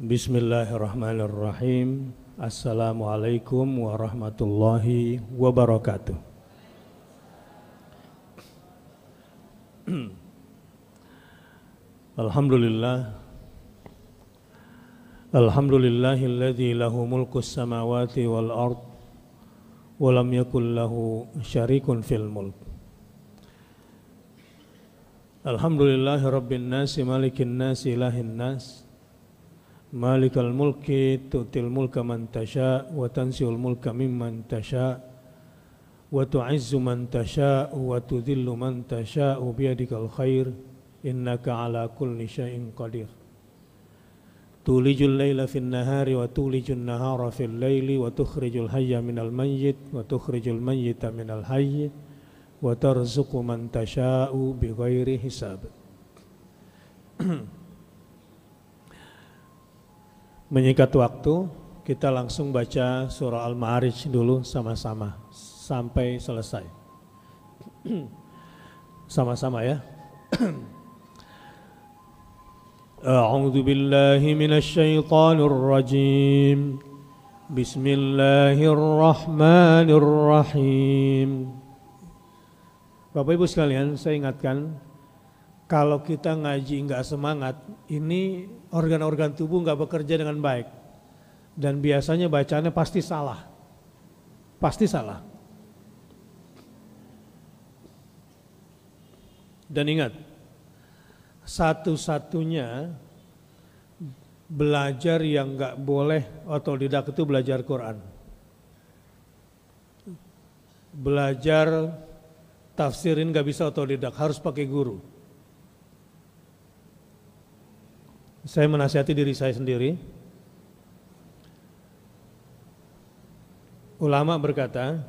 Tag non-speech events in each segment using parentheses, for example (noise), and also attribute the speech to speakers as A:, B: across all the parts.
A: Bismillahirrahmanirrahim. Assalamualaikum warahmatullahi wabarakatuh. (clears throat) Alhamdulillah Alhamdulillahilladzi lahu mulku samawati wal ard wa lam yakul lahu syarikun fil mulk Alhamdulillahi rabbin nasi malikin nasi ilahin nas Malikal mulki tu'til mulka man tasha wa tansiul mulka mimman tasha wa tu'izzu man tasha wa tudhillu man tasha biyadikal khair innaka ala kulli syai'in qadir. Tulijul laila fin nahari wa tulijun nahara fil laili wa tukhrijul hayya minal mayyit wa tukhrijul mayyita minal hayy wa tarzuqu man tasha'u hisab (clears throat) Menyikat waktu, kita langsung baca surah Al-Ma'arij dulu sama-sama sampai selesai. (clears throat) Sama-sama ya. (clears throat) A'udzu billahi. Bapak Ibu sekalian, saya ingatkan kalau kita ngaji nggak semangat, ini organ-organ tubuh nggak bekerja dengan baik. Dan biasanya bacanya pasti salah. Pasti salah. Dan ingat, satu-satunya belajar yang nggak boleh otodidak itu belajar Quran. Belajar tafsirin nggak bisa otodidak, harus pakai guru. Saya menasihati diri saya sendiri. Ulama berkata,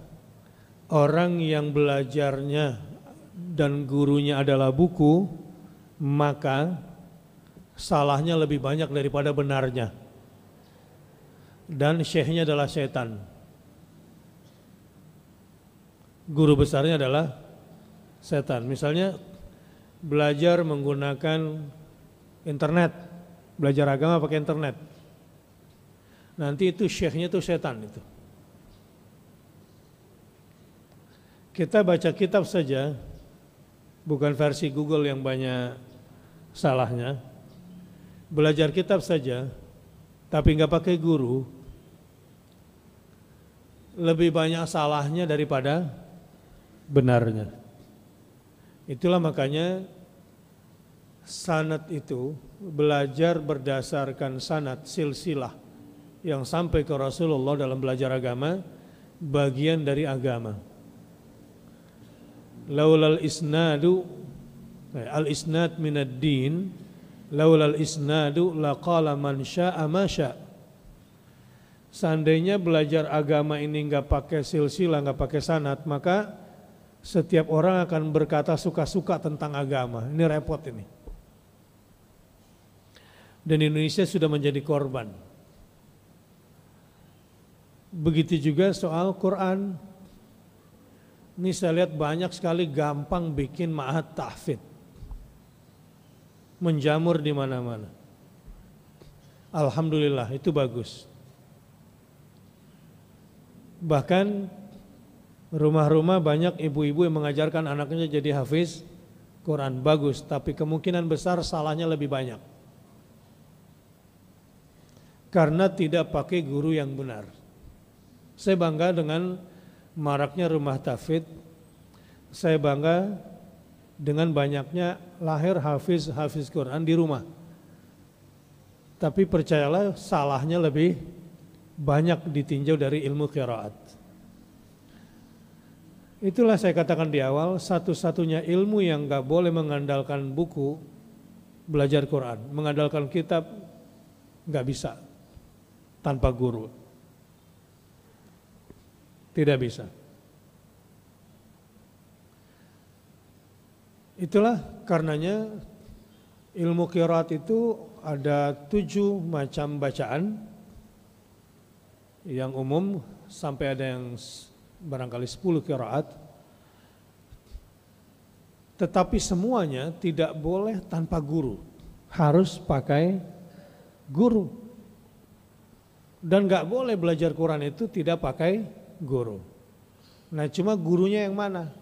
A: orang yang belajarnya dan gurunya adalah buku, maka salahnya lebih banyak daripada benarnya. Dan syekhnya adalah setan. Guru besarnya adalah setan. Misalnya belajar menggunakan internet, belajar agama pakai internet. Nanti itu syekhnya itu setan itu. Kita baca kitab saja, bukan versi Google yang banyak salahnya. Belajar kitab saja, tapi nggak pakai guru, lebih banyak salahnya daripada benarnya. Itulah makanya sanat itu belajar berdasarkan sanat silsilah yang sampai ke Rasulullah dalam belajar agama bagian dari agama. Laulal isnadu eh, al isnad minad din laulal isnadu laqala man syaa ma. Seandainya belajar agama ini nggak pakai silsilah, nggak pakai sanat, maka setiap orang akan berkata suka-suka tentang agama. Ini repot ini dan Indonesia sudah menjadi korban. Begitu juga soal Quran. Ini saya lihat banyak sekali gampang bikin ma'at tahfid. Menjamur di mana-mana. Alhamdulillah itu bagus. Bahkan rumah-rumah banyak ibu-ibu yang mengajarkan anaknya jadi hafiz Quran bagus, tapi kemungkinan besar salahnya lebih banyak karena tidak pakai guru yang benar. Saya bangga dengan maraknya rumah tafid. Saya bangga dengan banyaknya lahir hafiz-hafiz Quran di rumah. Tapi percayalah salahnya lebih banyak ditinjau dari ilmu qiraat. Itulah saya katakan di awal, satu-satunya ilmu yang gak boleh mengandalkan buku, belajar Quran. Mengandalkan kitab, gak bisa tanpa guru. Tidak bisa. Itulah karenanya ilmu kirat itu ada tujuh macam bacaan yang umum sampai ada yang barangkali sepuluh kiraat tetapi semuanya tidak boleh tanpa guru harus pakai guru Dan nggak boleh belajar Quran itu tidak pakai guru. Nah cuma gurunya yang mana?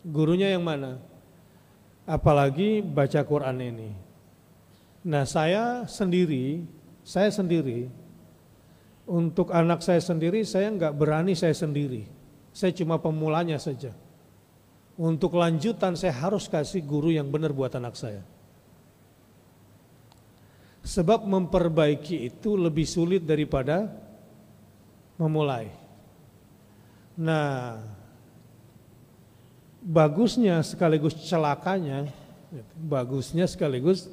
A: Gurunya yang mana? Apalagi baca Quran ini. Nah saya sendiri, saya sendiri, untuk anak saya sendiri saya nggak berani saya sendiri. Saya cuma pemulanya saja. Untuk lanjutan saya harus kasih guru yang benar buat anak saya. Sebab memperbaiki itu lebih sulit daripada memulai. Nah, bagusnya sekaligus celakanya, bagusnya sekaligus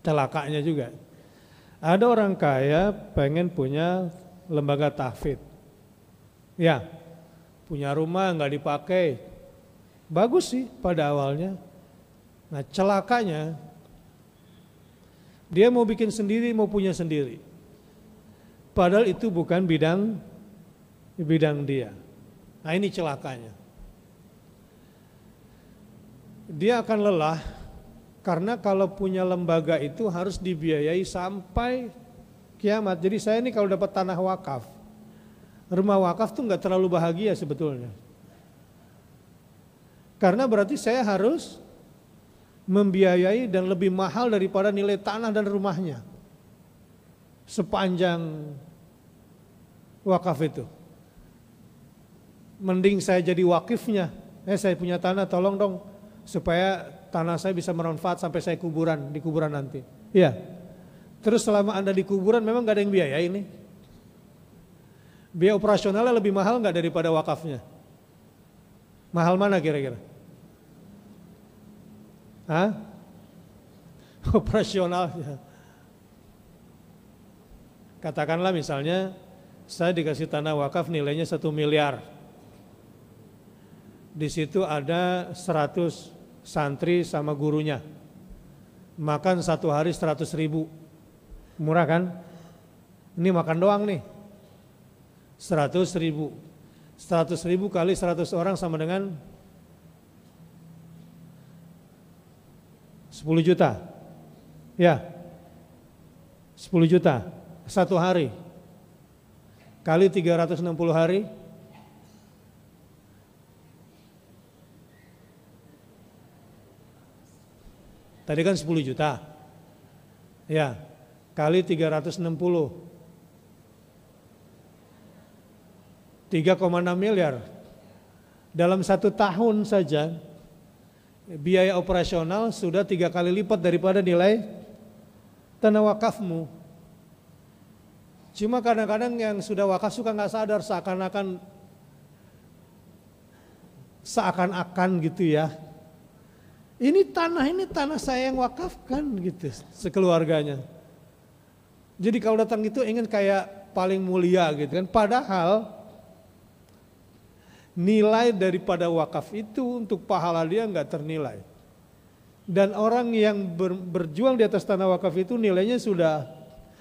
A: celakanya juga. Ada orang kaya pengen punya lembaga tahfidz. Ya, punya rumah nggak dipakai. Bagus sih pada awalnya. Nah celakanya dia mau bikin sendiri, mau punya sendiri. Padahal itu bukan bidang bidang dia. Nah ini celakanya. Dia akan lelah karena kalau punya lembaga itu harus dibiayai sampai kiamat. Jadi saya ini kalau dapat tanah wakaf, rumah wakaf tuh nggak terlalu bahagia sebetulnya. Karena berarti saya harus membiayai dan lebih mahal daripada nilai tanah dan rumahnya sepanjang wakaf itu. Mending saya jadi wakifnya, eh saya punya tanah tolong dong supaya tanah saya bisa bermanfaat sampai saya kuburan di kuburan nanti. Iya. Terus selama anda di kuburan memang gak ada yang biaya ini. Biaya operasionalnya lebih mahal nggak daripada wakafnya? Mahal mana kira-kira? Hah? (laughs) Operasionalnya. Katakanlah misalnya saya dikasih tanah wakaf nilainya satu miliar. Di situ ada 100 santri sama gurunya. Makan satu hari 100 ribu. Murah kan? Ini makan doang nih. 100 ribu. 100 ribu kali 100 orang sama dengan 10 juta. Ya. 10 juta satu hari. Kali 360 hari Tadi kan 10 juta. Ya, kali 360. 3,6 miliar. Dalam satu tahun saja biaya operasional sudah tiga kali lipat daripada nilai tanah wakafmu. Cuma kadang-kadang yang sudah wakaf suka nggak sadar seakan-akan seakan-akan gitu ya. Ini tanah ini tanah saya yang wakafkan gitu sekeluarganya. Jadi kalau datang itu ingin kayak paling mulia gitu kan. Padahal nilai daripada wakaf itu untuk pahala dia nggak ternilai. Dan orang yang ber, berjuang di atas tanah wakaf itu nilainya sudah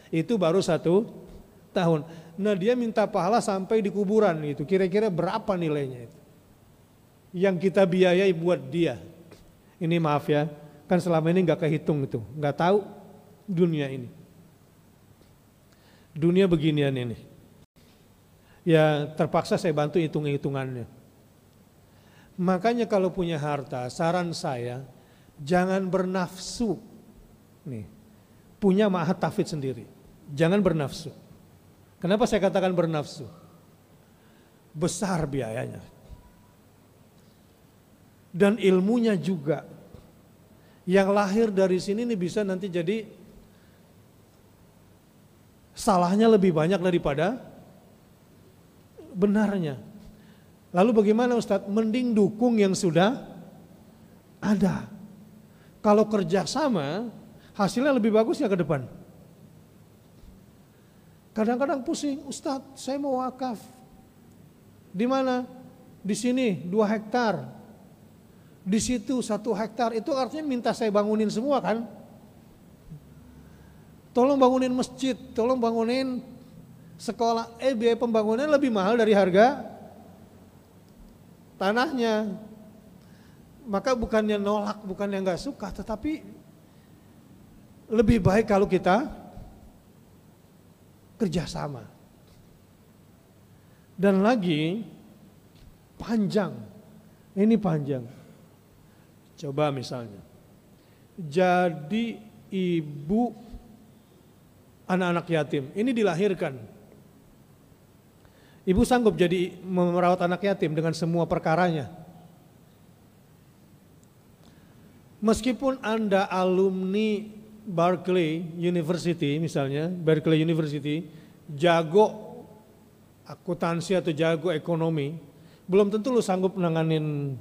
A: itu baru satu tahun. Nah dia minta pahala sampai di kuburan itu. Kira-kira berapa nilainya itu? Yang kita biayai buat dia. Ini maaf ya, kan selama ini nggak kehitung itu, nggak tahu dunia ini. Dunia beginian ini ya terpaksa saya bantu hitung-hitungannya. Makanya kalau punya harta, saran saya jangan bernafsu. Nih, punya mahat tafid sendiri. Jangan bernafsu. Kenapa saya katakan bernafsu? Besar biayanya. Dan ilmunya juga. Yang lahir dari sini nih bisa nanti jadi salahnya lebih banyak daripada benarnya. Lalu bagaimana Ustadz? Mending dukung yang sudah ada. Kalau kerjasama, hasilnya lebih bagus ya ke depan. Kadang-kadang pusing, Ustadz saya mau wakaf. Di mana? Di sini dua hektar. Di situ satu hektar, itu artinya minta saya bangunin semua kan? Tolong bangunin masjid, tolong bangunin sekolah, eh biaya pembangunan lebih mahal dari harga tanahnya. Maka bukannya nolak, bukannya nggak suka, tetapi lebih baik kalau kita kerjasama. Dan lagi panjang, ini panjang. Coba misalnya, jadi ibu anak-anak yatim, ini dilahirkan. Ibu sanggup jadi merawat anak yatim dengan semua perkaranya. Meskipun Anda alumni Berkeley University misalnya, Berkeley University, jago akuntansi atau jago ekonomi, belum tentu lu sanggup menanganin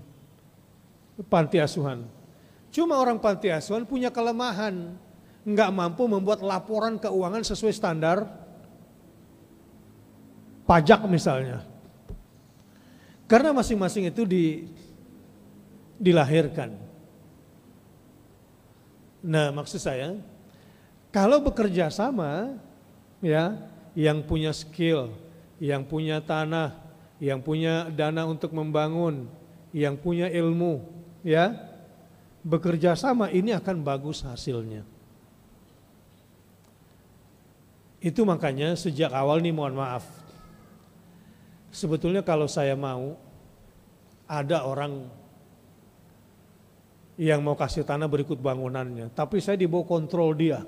A: panti asuhan. Cuma orang panti asuhan punya kelemahan, nggak mampu membuat laporan keuangan sesuai standar pajak misalnya. Karena masing-masing itu di, dilahirkan. Nah maksud saya, kalau bekerja sama, ya, yang punya skill, yang punya tanah, yang punya dana untuk membangun, yang punya ilmu, ya, bekerja sama ini akan bagus hasilnya. Itu makanya sejak awal nih mohon maaf. Sebetulnya kalau saya mau ada orang yang mau kasih tanah berikut bangunannya, tapi saya dibawa kontrol dia.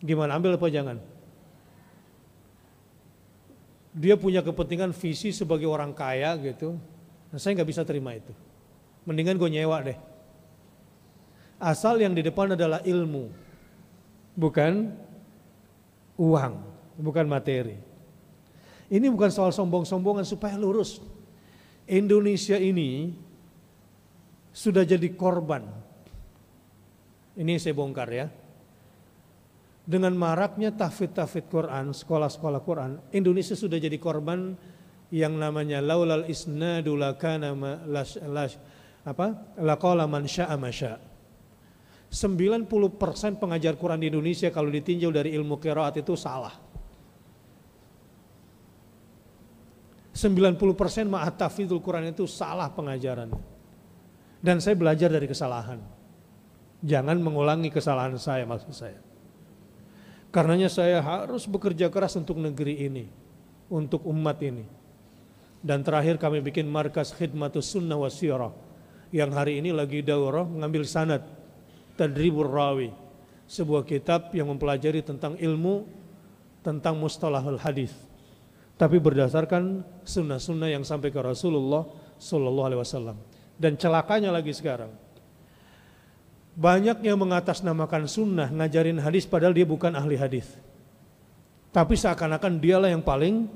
A: Gimana ambil apa jangan? dia punya kepentingan visi sebagai orang kaya gitu. Nah, saya nggak bisa terima itu. Mendingan gue nyewa deh. Asal yang di depan adalah ilmu, bukan uang, bukan materi. Ini bukan soal sombong-sombongan supaya lurus. Indonesia ini sudah jadi korban. Ini saya bongkar ya dengan maraknya tahfid-tahfid Quran, sekolah-sekolah Quran, Indonesia sudah jadi korban yang namanya laulal isnadu lakana las, las, apa? laqala man syaa masya. 90% pengajar Quran di Indonesia kalau ditinjau dari ilmu qiraat itu salah. 90% ma'at tafidul Quran itu salah pengajaran. Dan saya belajar dari kesalahan. Jangan mengulangi kesalahan saya maksud saya. Karenanya saya harus bekerja keras untuk negeri ini, untuk umat ini. Dan terakhir kami bikin markas khidmatus sunnah wa yang hari ini lagi daurah mengambil sanad Tadribur Rawi, sebuah kitab yang mempelajari tentang ilmu tentang mustalahul hadis. Tapi berdasarkan sunnah-sunnah yang sampai ke Rasulullah Sallallahu Alaihi Wasallam. Dan celakanya lagi sekarang, banyak yang mengatasnamakan sunnah, ngajarin hadis padahal dia bukan ahli hadis. Tapi seakan-akan dialah yang paling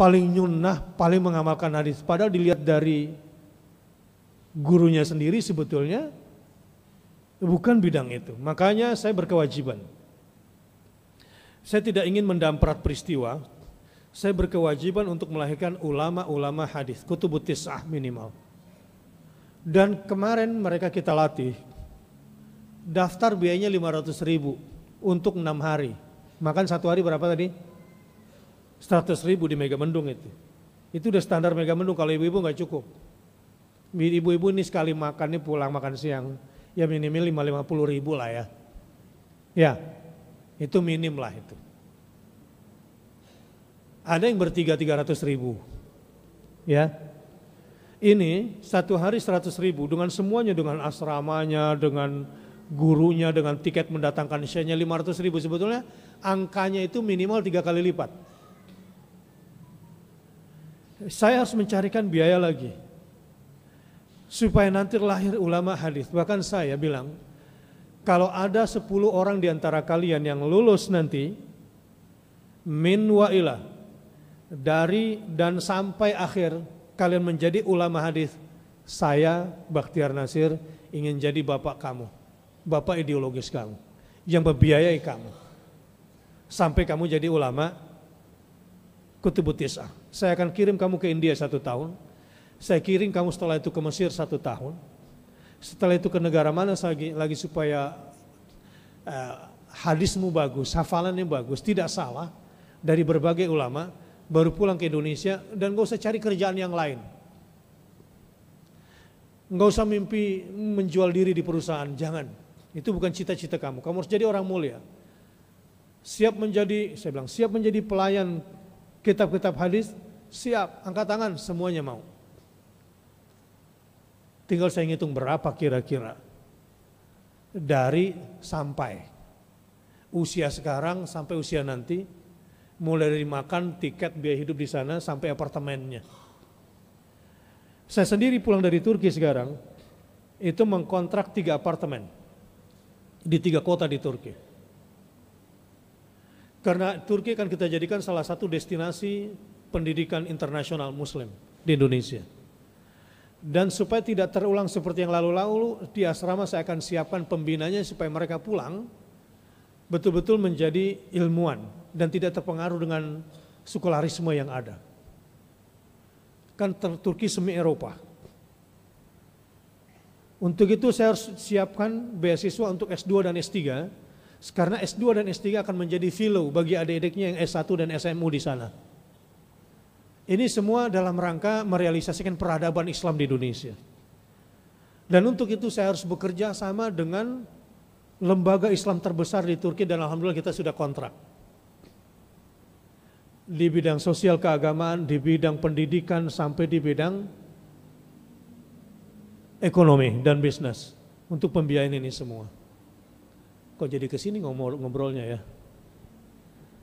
A: paling nyunnah, paling mengamalkan hadis. Padahal dilihat dari gurunya sendiri sebetulnya bukan bidang itu. Makanya saya berkewajiban. Saya tidak ingin mendamprat peristiwa. Saya berkewajiban untuk melahirkan ulama-ulama hadis, kutubut tis'ah minimal. Dan kemarin mereka kita latih, daftar biayanya 500 ribu untuk enam hari. Makan satu hari berapa tadi? 100 ribu di Mega Mendung itu. Itu udah standar Mega Mendung, kalau ibu-ibu nggak cukup. Ibu-ibu ini sekali makan ini pulang makan siang, ya minimal 550 ribu lah ya. Ya, itu minim lah itu. Ada yang bertiga 300 ribu. Ya, ini satu hari seratus ribu dengan semuanya dengan asramanya, dengan gurunya, dengan tiket mendatangkan syairnya lima ratus ribu sebetulnya angkanya itu minimal tiga kali lipat. Saya harus mencarikan biaya lagi supaya nanti lahir ulama hadis. Bahkan saya bilang kalau ada sepuluh orang di antara kalian yang lulus nanti min wa ilah dari dan sampai akhir kalian menjadi ulama hadis, saya Bakhtiar Nasir ingin jadi bapak kamu, bapak ideologis kamu, yang membiayai kamu. Sampai kamu jadi ulama kutubut tis'ah. Saya akan kirim kamu ke India satu tahun, saya kirim kamu setelah itu ke Mesir satu tahun, setelah itu ke negara mana lagi, lagi supaya uh, hadismu bagus, hafalannya bagus, tidak salah dari berbagai ulama, baru pulang ke Indonesia dan gak usah cari kerjaan yang lain. Enggak usah mimpi menjual diri di perusahaan, jangan. Itu bukan cita-cita kamu. Kamu harus jadi orang mulia. Siap menjadi, saya bilang, siap menjadi pelayan kitab-kitab hadis, siap, angkat tangan, semuanya mau. Tinggal saya ngitung berapa kira-kira. Dari sampai. Usia sekarang sampai usia nanti, mulai dari makan, tiket, biaya hidup di sana, sampai apartemennya. Saya sendiri pulang dari Turki sekarang, itu mengkontrak tiga apartemen di tiga kota di Turki. Karena Turki kan kita jadikan salah satu destinasi pendidikan internasional Muslim di Indonesia. Dan supaya tidak terulang seperti yang lalu-lalu, di asrama saya akan siapkan pembinanya supaya mereka pulang betul-betul menjadi ilmuwan dan tidak terpengaruh dengan sekularisme yang ada kan Turki semi Eropa. Untuk itu saya harus siapkan beasiswa untuk S2 dan S3 karena S2 dan S3 akan menjadi fellow bagi adik-adiknya yang S1 dan SMU di sana. Ini semua dalam rangka merealisasikan peradaban Islam di Indonesia. Dan untuk itu saya harus bekerja sama dengan lembaga Islam terbesar di Turki dan Alhamdulillah kita sudah kontrak di bidang sosial keagamaan, di bidang pendidikan sampai di bidang ekonomi dan bisnis untuk pembiayaan ini semua. Kok jadi ke sini ngobrolnya ya?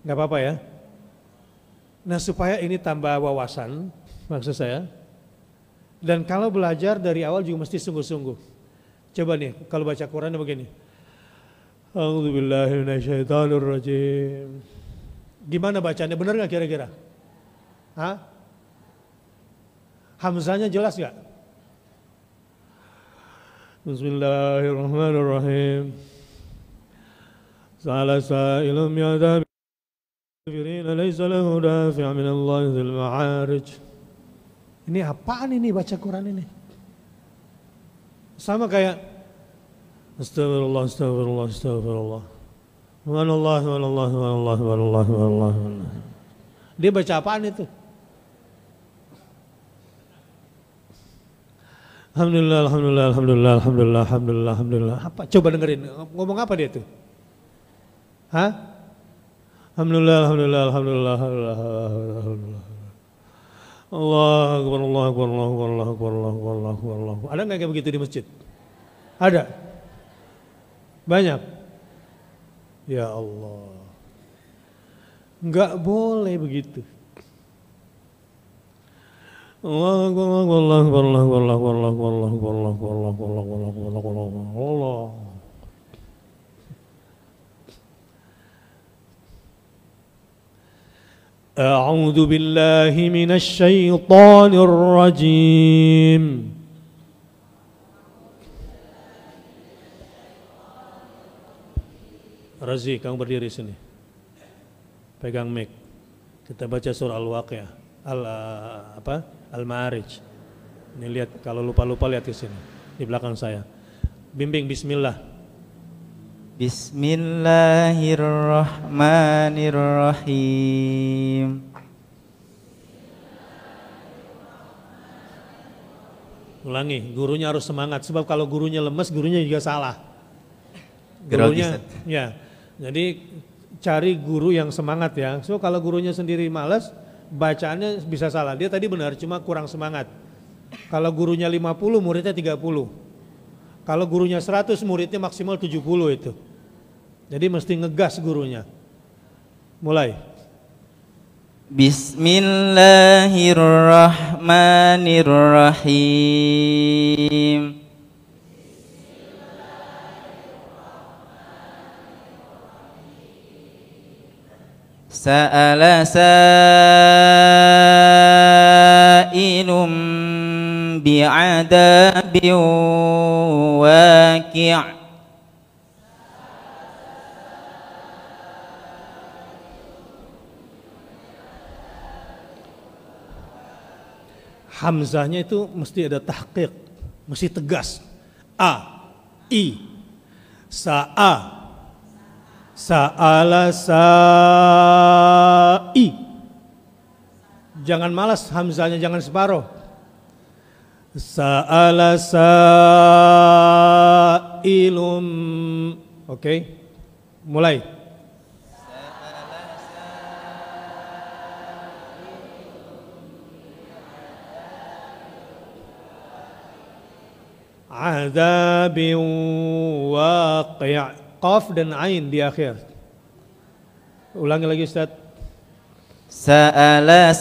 A: Nggak apa-apa ya? Nah supaya ini tambah wawasan, maksud saya. Dan kalau belajar dari awal juga mesti sungguh-sungguh. Coba nih, kalau baca Quran begini. A'udzubillahiminasyaitonirrajim. Gimana bacanya? Benar nggak kira-kira? Hah? Hamzanya jelas nggak? Bismillahirrahmanirrahim. Sa'ala sa'ilum yadab laysa lahu dafi' min Allah dzil ma'arij. Ini apaan ini baca Quran ini? Sama kayak Astagfirullah, astagfirullah, astagfirullah. Subhanallah, subhanallah, subhanallah, subhanallah, subhanallah. Dia baca apaan itu? Alhamdulillah, alhamdulillah, alhamdulillah, alhamdulillah, alhamdulillah, alhamdulillah. Apa? Coba dengerin. Ngomong apa dia itu? Hah? Alhamdulillah, alhamdulillah, alhamdulillah, alhamdulillah, alhamdulillah. Allah akbar, Allah akbar, Allah akbar, Allah akbar, Allah akbar, Allah akbar, Allah akbar. Ada nggak kayak begitu di masjid? Ada. Banyak. Ya Allah. Enggak boleh begitu. Allah Allah Allah Allah Allah Allah Allah Allah Allah Allah Allah Allah Allah أعوذ بالله من الشيطان الرجيم Razi, kamu berdiri sini. Pegang mic. Kita baca surah Al-Waqiah. Al apa? Al-Ma'arij. Ini lihat kalau lupa-lupa lihat di sini di belakang saya. Bimbing bismillah.
B: Bismillahirrahmanirrahim.
A: Ulangi, gurunya harus semangat sebab kalau gurunya lemes, gurunya juga salah. Gurunya, ya, jadi cari guru yang semangat ya. So kalau gurunya sendiri malas, bacaannya bisa salah. Dia tadi benar cuma kurang semangat. Kalau gurunya 50, muridnya 30. Kalau gurunya 100, muridnya maksimal 70 itu. Jadi mesti ngegas gurunya. Mulai.
B: Bismillahirrahmanirrahim. Sa'ala sa'ilum bi'adabin waqi'
A: Hamzahnya itu mesti ada tahqiq, mesti tegas. A, I, Sa'a, Sa'ala sa'i. Jangan malas hamzanya jangan separuh. Sa'ala sa'ilum. Oke. Mulai. Azabin waqi' Qaf dan Ain di akhir. Ulangi lagi Ustaz.
B: Sa'ala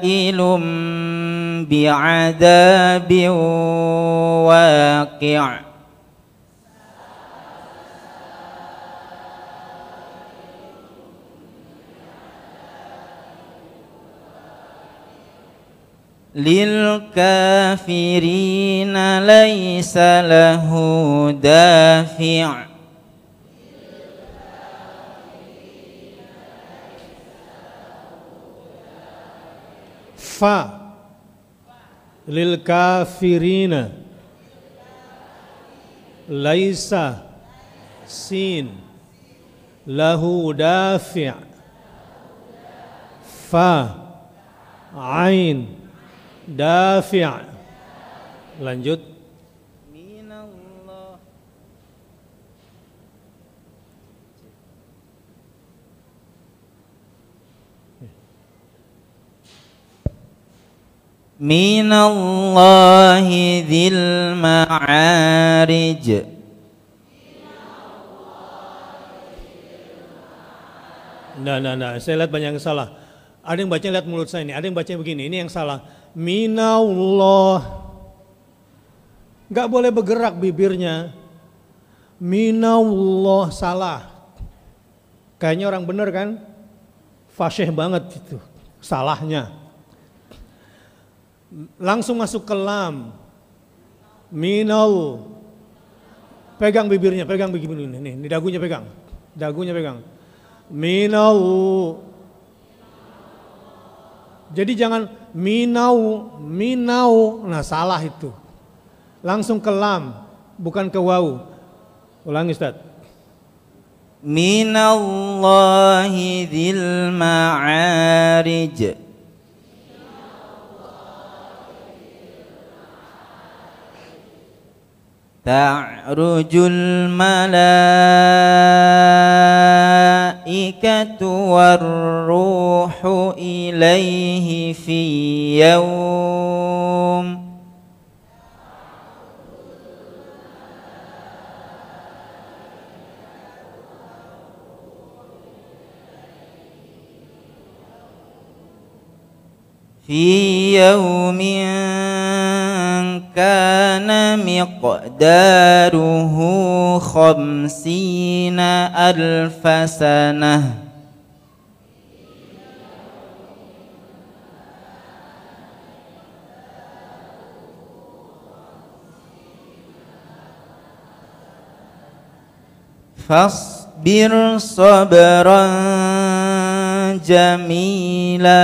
B: sa'ilum bi'adabin waqi' للكافرين ليس له دافع.
A: ف. للكافرين ليس سين. له دافع. ف. عين. Dafi' lanjut. Minallah
B: minallahi dzil ma'arij.
A: Nah, nah, nah, saya lihat banyak yang salah. Ada yang baca lihat mulut saya ini, ada yang baca begini, ini yang salah minallah. Nggak boleh bergerak bibirnya. Minallah salah. Kayaknya orang bener kan? Fasih banget itu salahnya. Langsung masuk ke lam minal. Pegang bibirnya pegang begini nih, nih dagunya pegang. Dagunya pegang. Minal. Jadi jangan minau, minau. Nah salah itu. Langsung ke lam, bukan ke wau. Ulangi Ustaz.
B: Minallahi dzil ma'arij. Ta'rujul الملائكة والروح إليه في يوم. في يوم كان مقداره خمسين ألف سنة. فاصبر صبرا جميلا.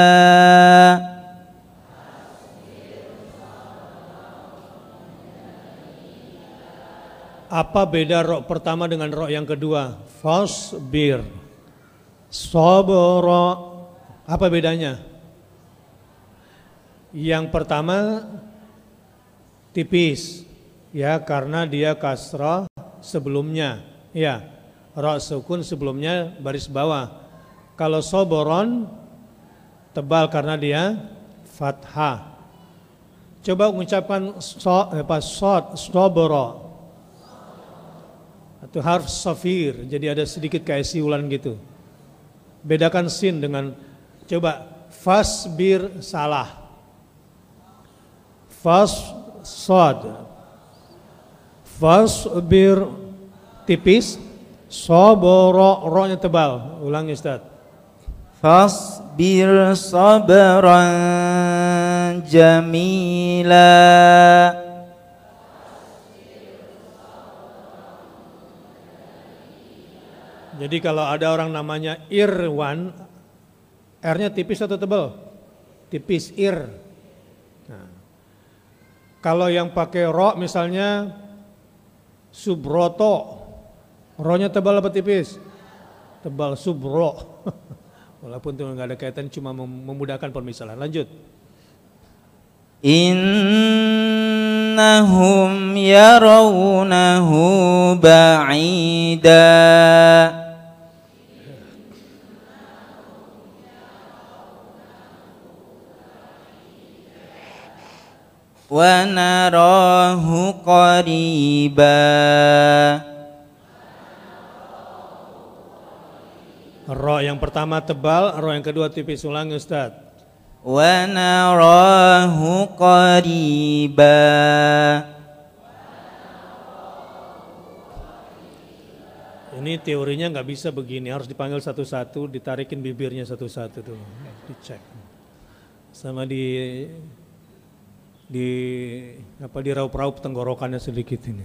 A: Apa beda rok pertama dengan rok yang kedua? Fasbir. Sabra. Apa bedanya? Yang pertama tipis ya karena dia kasrah sebelumnya ya rok sukun sebelumnya baris bawah kalau soboron tebal karena dia fathah coba mengucapkan so, apa, sod, soboro itu harf safir, jadi ada sedikit kayak siulan gitu. Bedakan sin dengan coba fasbir salah. Fas sod. Fasbir tipis, sabara ro-nya tebal. Ulangi Ustaz.
B: Fasbir sabran jamila.
A: Jadi kalau ada orang namanya Irwan, R-nya tipis atau tebal? Tipis Ir. Nah. Kalau yang pakai ro misalnya Subroto, Ro-nya tebal apa tipis? Tebal Subro. (laughs) Walaupun itu nggak ada kaitan, cuma memudahkan permisalan. Lanjut.
B: Innahum yarawnahu ba'ida ونراه قريبا
A: Ro yang pertama tebal, ro yang kedua tipis ulangi Ustaz.
B: ونراه قريبا
A: Ini teorinya nggak bisa begini, harus dipanggil satu-satu, ditarikin bibirnya satu-satu tuh, dicek. Sama di di apa di raup tenggorokannya sedikit ini.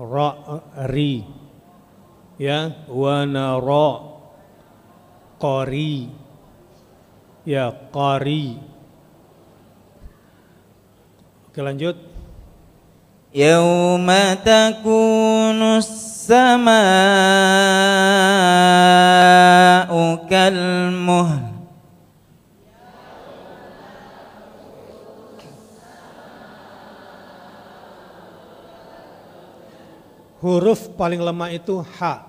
A: Ra ri. Ya wa ro qari. Ya qari. Oke lanjut.
B: Yauma takunus samaa'u kalmuhl
A: huruf paling lemah itu ha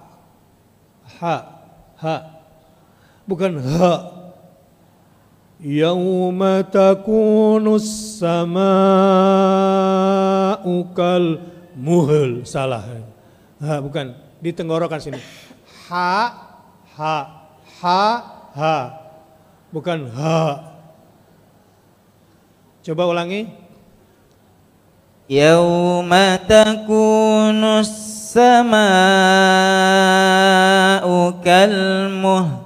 A: ha ha bukan ha Yauma takunus sama'u kal muhul. Salah. Ha bukan. Di tenggorokan sini. Ha ha ha ha bukan ha coba ulangi
B: يوم تكون السماء كالمهل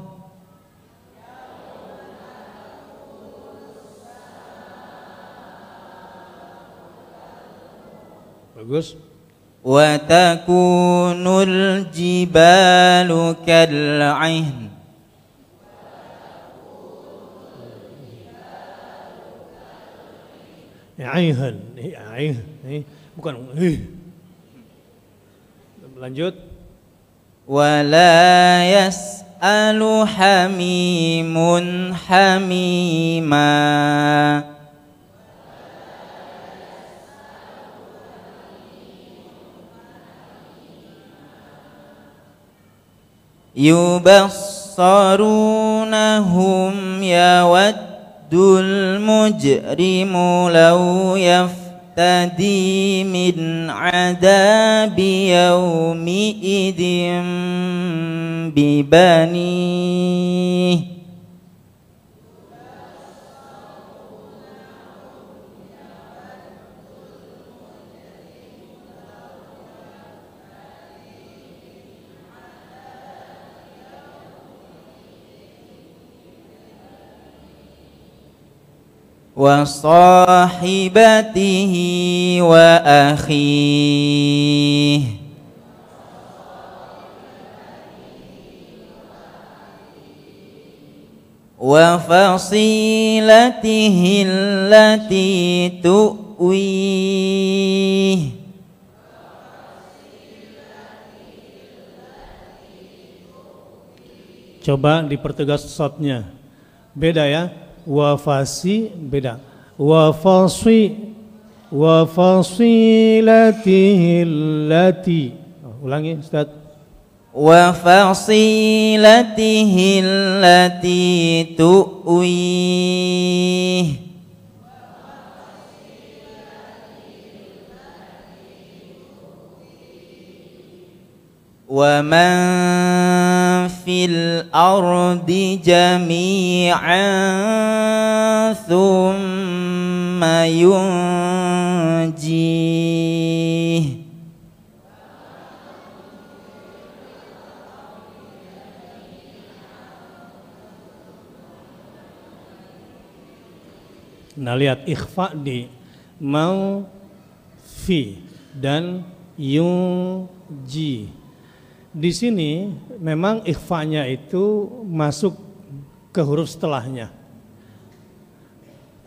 A: bagus.
B: وتكون الجبال كالعهن
A: Aihan, aih, eh, bukan eh. Lanjut.
B: ولا يسأل حميم حميما يبصرونهم يود المجرم لو يفتدي من عذاب يومئذ ببنيه. وصاحبته وأخيه وفصيلته التي تؤويه
A: Coba dipertegas shotnya. Beda ya. wa fasi beda. Wa fasi wa fasilatihi lati oh, ulangi ustaz.
B: Wa fasilatihi lati tu'ih ومن في الأرض جميعا ثم ينجيه
A: Nah lihat ikhfa di mau fi dan yuji. di sini memang ikhfanya itu masuk ke huruf setelahnya.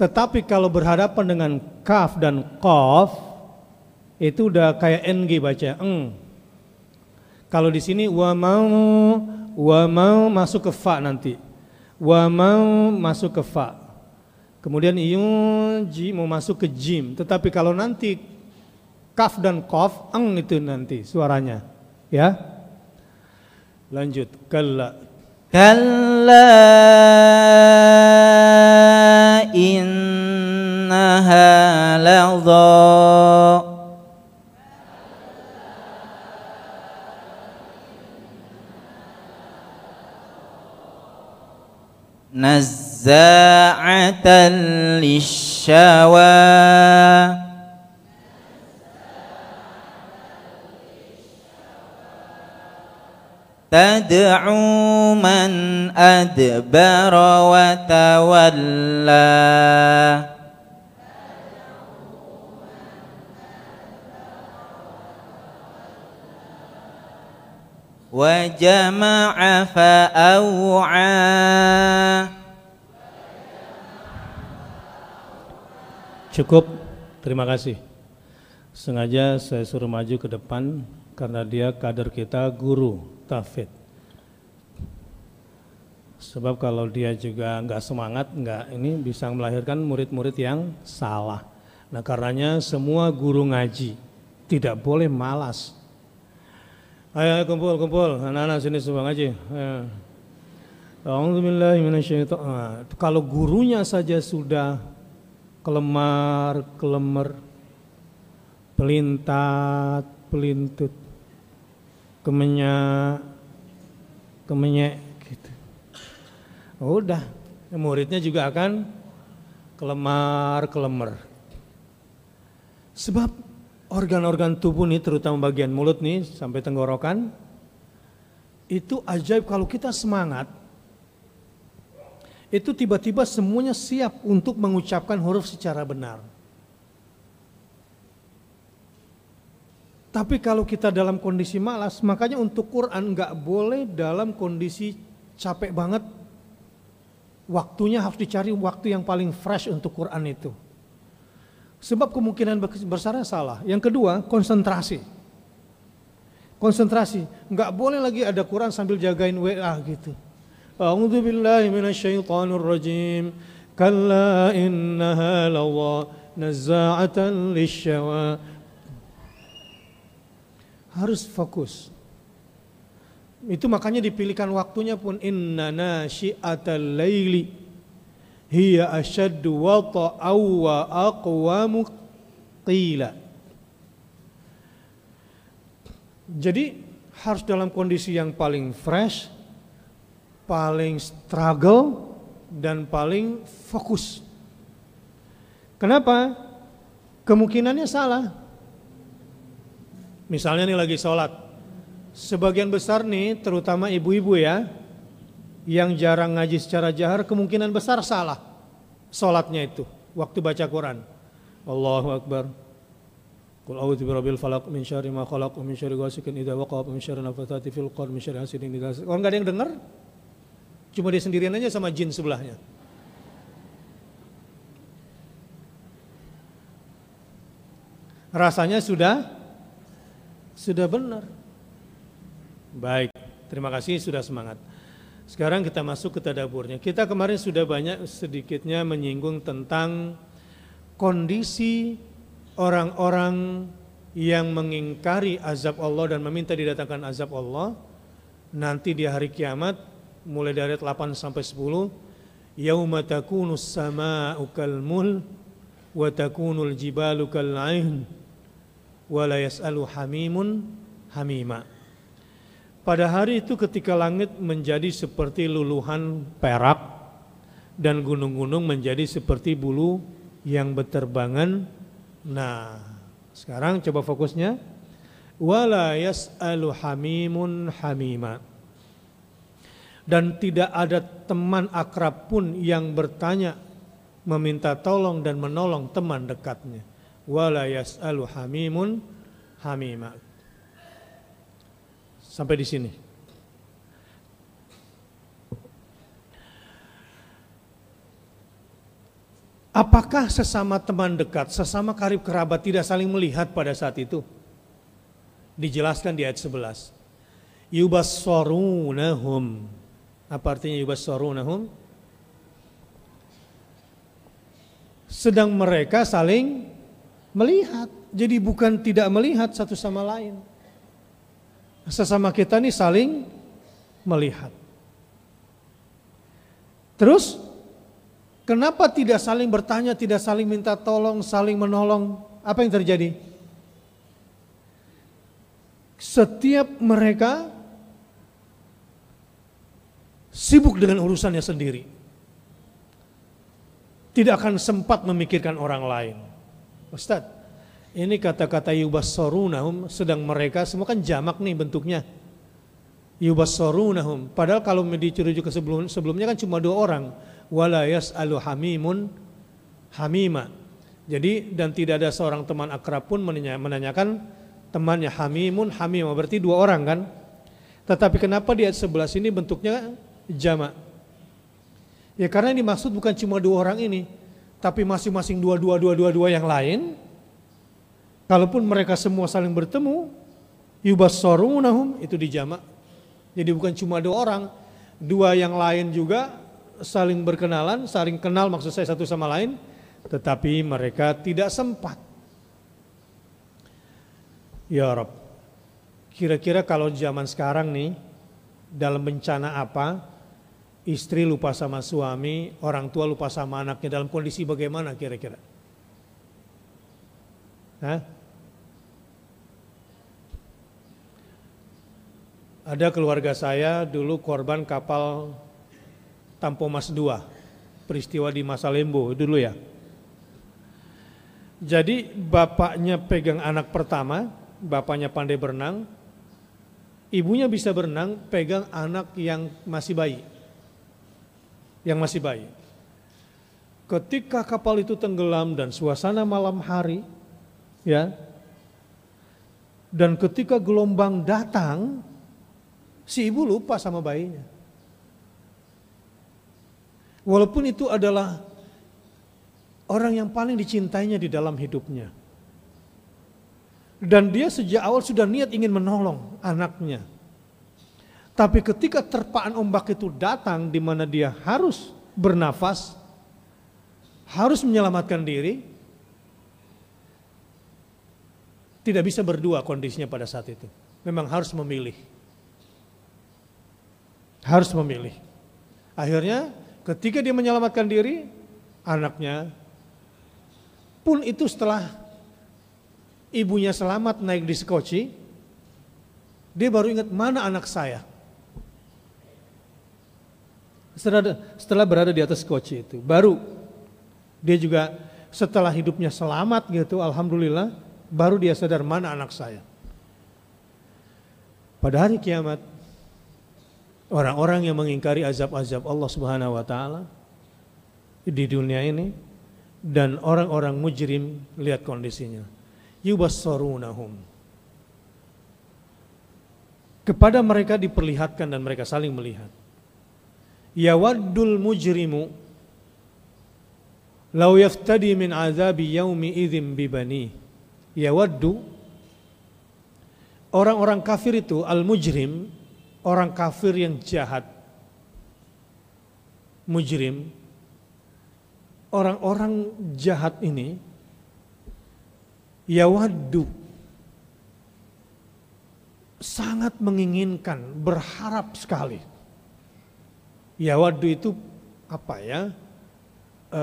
A: Tetapi kalau berhadapan dengan kaf dan qaf itu udah kayak ng baca eng. Kalau di sini wa mau wa mau masuk ke fa nanti. Wa mau masuk ke fa. Kemudian yunji mau masuk ke jim. Tetapi kalau nanti kaf dan kof, eng itu nanti suaranya. Ya. Lanjut. Kalla.
B: Kalla innaha ladha. نزاعة للشوى تدعو من أدبر وتولى وجمع فأوعى
A: Cukup, terima kasih. Sengaja saya suruh maju ke depan karena dia kader kita guru tafid. Sebab kalau dia juga nggak semangat, nggak ini bisa melahirkan murid-murid yang salah. Nah karenanya semua guru ngaji tidak boleh malas. Ayo kumpul kumpul, anak-anak sini semua ngaji. Nah, Kalau gurunya saja sudah kelemar, kelemer, pelintat, pelintut, kemenyak, kemenyek gitu. Udah, muridnya juga akan kelemar, kelemer. Sebab organ-organ tubuh nih terutama bagian mulut nih sampai tenggorokan itu ajaib kalau kita semangat itu tiba-tiba semuanya siap untuk mengucapkan huruf secara benar. Tapi kalau kita dalam kondisi malas, makanya untuk Quran nggak boleh dalam kondisi capek banget. Waktunya harus dicari waktu yang paling fresh untuk Quran itu. Sebab kemungkinan besarnya salah. Yang kedua, konsentrasi. Konsentrasi. Nggak boleh lagi ada Quran sambil jagain WA gitu. A'udzu billahi rajim. Kalla innaha lawa nazza'atan lisyawa harus fokus itu makanya dipilihkan waktunya pun inna nasyi'atal laili hiya ashaddu wa aqwamu qila jadi harus dalam kondisi yang paling fresh paling struggle dan paling fokus. Kenapa? Kemungkinannya salah. Misalnya nih lagi sholat, sebagian besar nih terutama ibu-ibu ya, yang jarang ngaji secara jahar kemungkinan besar salah sholatnya itu waktu baca Quran. Allahu Akbar. Qul a'udzu birabbil falaq min syarri ma khalaq min syarri ghasikin idza waqab min syarri nafathati fil qad min syarri hasidin idza Kalau enggak ada yang dengar, Cuma dia sendirian aja sama jin sebelahnya. Rasanya sudah sudah benar. Baik, terima kasih sudah semangat. Sekarang kita masuk ke tadaburnya. Kita kemarin sudah banyak sedikitnya menyinggung tentang kondisi orang-orang yang mengingkari azab Allah dan meminta didatangkan azab Allah nanti di hari kiamat mulai dari ayat 8 sampai 10 yauma takunu samaa'u kalmul wa takunul jibalu kal'ain wa la yas'alu hamimun hamima. Pada hari itu ketika langit menjadi seperti luluhan perak dan gunung-gunung menjadi seperti bulu yang berterbangan. Nah sekarang coba fokusnya. Wala yas'alu hamimun hamima. Dan tidak ada teman akrab pun yang bertanya meminta tolong dan menolong teman dekatnya wala yas'alu hamimun hamima sampai di sini Apakah sesama teman dekat, sesama karib kerabat tidak saling melihat pada saat itu? Dijelaskan di ayat 11. Yubassarunahum apa artinya yubassarunahum? sedang mereka saling melihat. Jadi bukan tidak melihat satu sama lain. Sesama kita nih saling melihat. Terus kenapa tidak saling bertanya, tidak saling minta tolong, saling menolong? Apa yang terjadi? Setiap mereka sibuk dengan urusannya sendiri. Tidak akan sempat memikirkan orang lain. Ustaz, ini kata-kata yubassarunahum sedang mereka semua kan jamak nih bentuknya. Yubassarunahum. Padahal kalau dicurujuk ke sebelum, sebelumnya kan cuma dua orang. Wala yas'alu hamimun hamima. Jadi dan tidak ada seorang teman akrab pun menanyakan temannya hamimun hamima berarti dua orang kan. Tetapi kenapa di ayat sebelah sini bentuknya jamak? Ya karena ini maksud bukan cuma dua orang ini, tapi masing-masing dua dua dua dua dua yang lain. Kalaupun mereka semua saling bertemu, yubassarunahum itu dijamak. Jadi bukan cuma dua orang, dua yang lain juga saling berkenalan, saling kenal maksud saya satu sama lain, tetapi mereka tidak sempat. Ya Rob, kira-kira kalau zaman sekarang nih, dalam bencana apa, istri lupa sama suami, orang tua lupa sama anaknya, dalam kondisi bagaimana kira-kira? Hah? Ada keluarga saya dulu korban kapal Tampomas II, peristiwa di Masa Lembo dulu ya. Jadi bapaknya pegang anak pertama, bapaknya pandai berenang, ibunya bisa berenang, pegang anak yang masih bayi. Yang masih bayi. Ketika kapal itu tenggelam dan suasana malam hari, ya, dan ketika gelombang datang, Si ibu lupa sama bayinya. Walaupun itu adalah orang yang paling dicintainya di dalam hidupnya. Dan dia sejak awal sudah niat ingin menolong anaknya. Tapi ketika terpaan ombak itu datang di mana dia harus bernafas, harus menyelamatkan diri, tidak bisa berdua kondisinya pada saat itu. Memang harus memilih. Harus memilih. Akhirnya ketika dia menyelamatkan diri, anaknya pun itu setelah ibunya selamat naik di skoci, dia baru ingat mana anak saya. Setelah, setelah berada di atas skoci itu, baru dia juga setelah hidupnya selamat gitu, alhamdulillah, baru dia sadar mana anak saya. Pada hari kiamat, Orang-orang yang mengingkari azab-azab Allah Subhanahu wa taala di dunia ini dan orang-orang mujrim lihat kondisinya. Yubassarunahum. Kepada mereka diperlihatkan dan mereka saling melihat. Yawaddul mujrimu law yaftadi min azabi yaumi idzim bibani. Yawaddu orang-orang kafir itu al-mujrim orang kafir yang jahat, mujrim, orang-orang jahat ini yawaddu sangat menginginkan, berharap sekali. Yawaddu itu apa ya? E,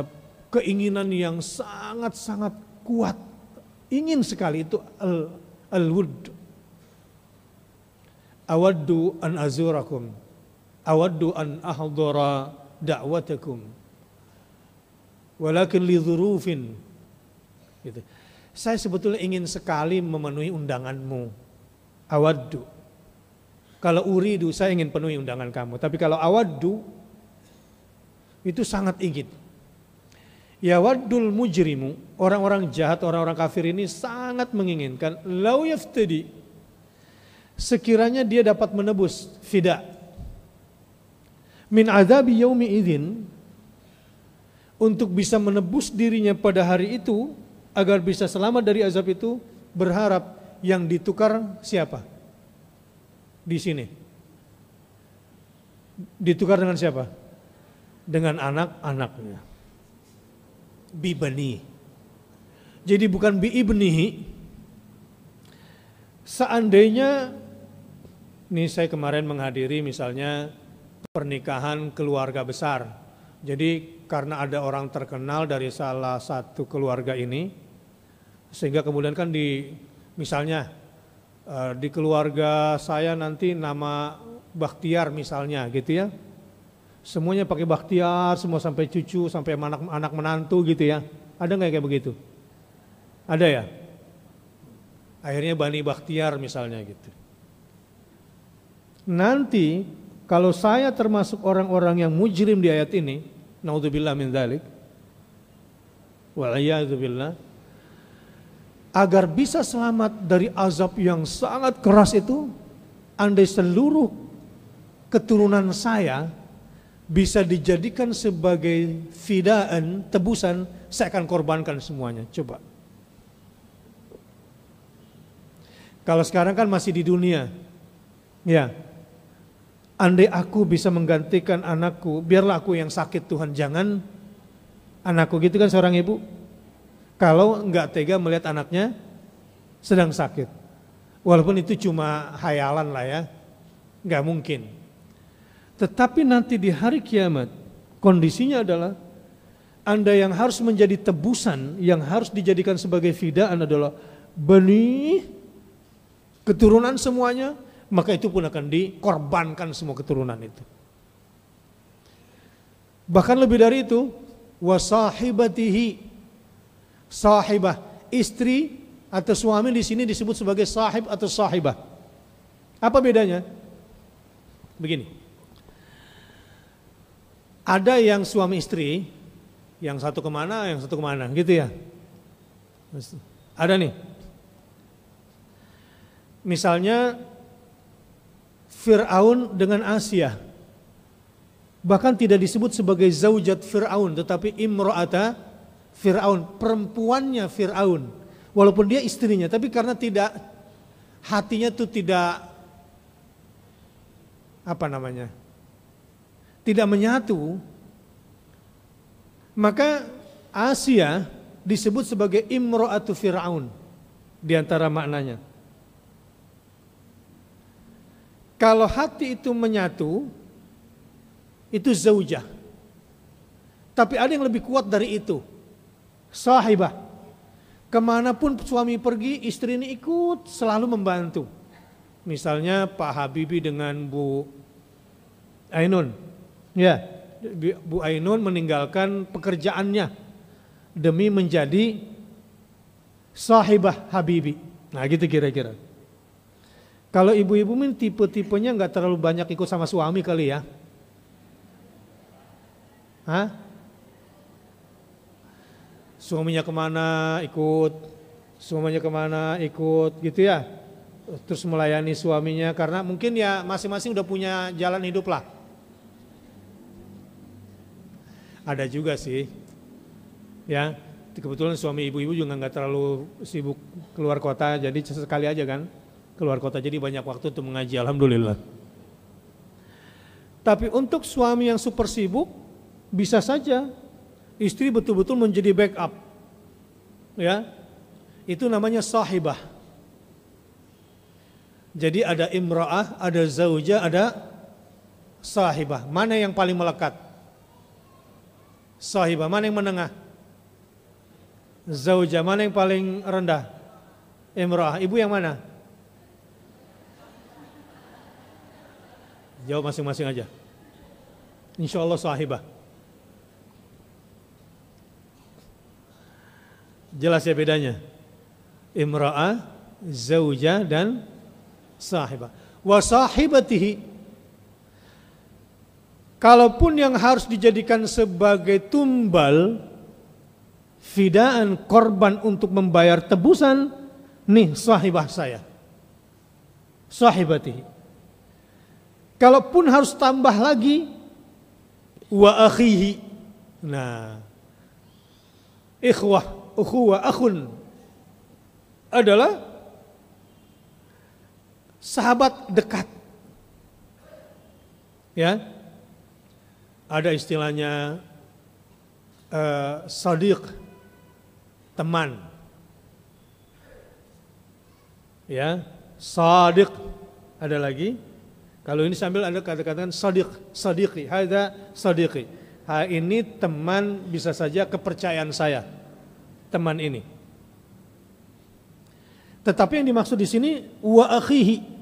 A: keinginan yang sangat-sangat kuat. Ingin sekali itu al-wud awaddu an azurakum awaddu an ahdura da'watakum walakin li dhurufin gitu. saya sebetulnya ingin sekali memenuhi undanganmu awaddu kalau uridu saya ingin penuhi undangan kamu. Tapi kalau awaddu itu sangat ingin. Ya waddul mujrimu, orang-orang jahat, orang-orang kafir ini sangat menginginkan lau yaftadi sekiranya dia dapat menebus fida. Min azabi yaumi idzin untuk bisa menebus dirinya pada hari itu agar bisa selamat dari azab itu berharap yang ditukar siapa di sini ditukar dengan siapa dengan anak-anaknya bibani. Jadi bukan bi ibnihi. Seandainya ini saya kemarin menghadiri misalnya pernikahan keluarga besar. Jadi karena ada orang terkenal dari salah satu keluarga ini, sehingga kemudian kan di misalnya eh, di keluarga saya nanti nama Bakhtiar misalnya gitu ya. Semuanya pakai Bakhtiar, semua sampai cucu, sampai anak anak menantu gitu ya. Ada nggak kayak begitu? Ada ya? Akhirnya Bani Bakhtiar misalnya gitu. Nanti kalau saya termasuk orang-orang yang mujrim di ayat ini, naudzubillah min dzalik. Waliyadzubillah. Agar bisa selamat dari azab yang sangat keras itu, andai seluruh keturunan saya bisa dijadikan sebagai fidaan, tebusan, saya akan korbankan semuanya. Coba. Kalau sekarang kan masih di dunia. Ya, Andai aku bisa menggantikan anakku, biarlah aku yang sakit Tuhan, jangan anakku gitu kan seorang ibu. Kalau enggak tega melihat anaknya sedang sakit. Walaupun itu cuma hayalan lah ya, enggak mungkin. Tetapi nanti di hari kiamat, kondisinya adalah Anda yang harus menjadi tebusan, yang harus dijadikan sebagai fidaan adalah benih, keturunan semuanya, maka itu pun akan dikorbankan semua keturunan itu. Bahkan lebih dari itu, wasahibatihi sahibah istri atau suami di sini disebut sebagai sahib atau sahibah. Apa bedanya? Begini. Ada yang suami istri, yang satu ke mana, yang satu ke mana, gitu ya. Ada nih. Misalnya Fir'aun dengan Asia. Bahkan tidak disebut sebagai zaujat Fir'aun, tetapi imro'ata Fir'aun, perempuannya Fir'aun. Walaupun dia istrinya, tapi karena tidak, hatinya tuh tidak, apa namanya, tidak menyatu, maka Asia disebut sebagai imro'atu Fir'aun, di antara maknanya. Kalau hati itu menyatu, itu zaujah. Tapi ada yang lebih kuat dari itu. Sahibah. Ke mana pun suami pergi, istri ini ikut selalu membantu. Misalnya Pak Habibie dengan Bu Ainun. Ya, Bu Ainun meninggalkan pekerjaannya demi menjadi sahibah Habibie. Nah gitu kira-kira. Kalau ibu-ibu min tipe-tipenya nggak terlalu banyak ikut sama suami kali ya. Hah? Suaminya ke mana ikut, suaminya ke mana ikut gitu ya. Terus melayani suaminya karena mungkin ya masing-masing udah punya jalan hidup lah. Ada juga sih, ya kebetulan suami ibu-ibu juga nggak terlalu sibuk keluar kota jadi sesekali aja kan keluar kota jadi banyak waktu untuk mengaji alhamdulillah. Tapi untuk suami yang super sibuk bisa saja istri betul-betul menjadi backup. Ya. Itu namanya sahibah. Jadi ada imra'ah, ada zaujah, ada sahibah. Mana yang paling melekat? Sahibah, mana yang menengah? Zaujah, mana yang paling rendah? Imra'ah, ibu yang mana? Jawab masing-masing aja. Insya Allah sahibah. Jelas ya bedanya. Imra'ah, zaujah dan sahibah. Wa sahibatihi. Kalaupun yang harus dijadikan sebagai tumbal fidaan korban untuk membayar tebusan, nih sahibah saya. Sahibatihi. Kalaupun harus tambah lagi wa akhihi. Nah, ikhwah, ukhuwah, akhun adalah sahabat dekat. Ya. Ada istilahnya uh, sadiq teman. Ya, sadiq ada lagi. Kalau ini sambil Anda kata-katakan sadiq, sadiqi, hadza sadiqi. Ha, ini teman bisa saja kepercayaan saya. Teman ini. Tetapi yang dimaksud di sini wa akhihi.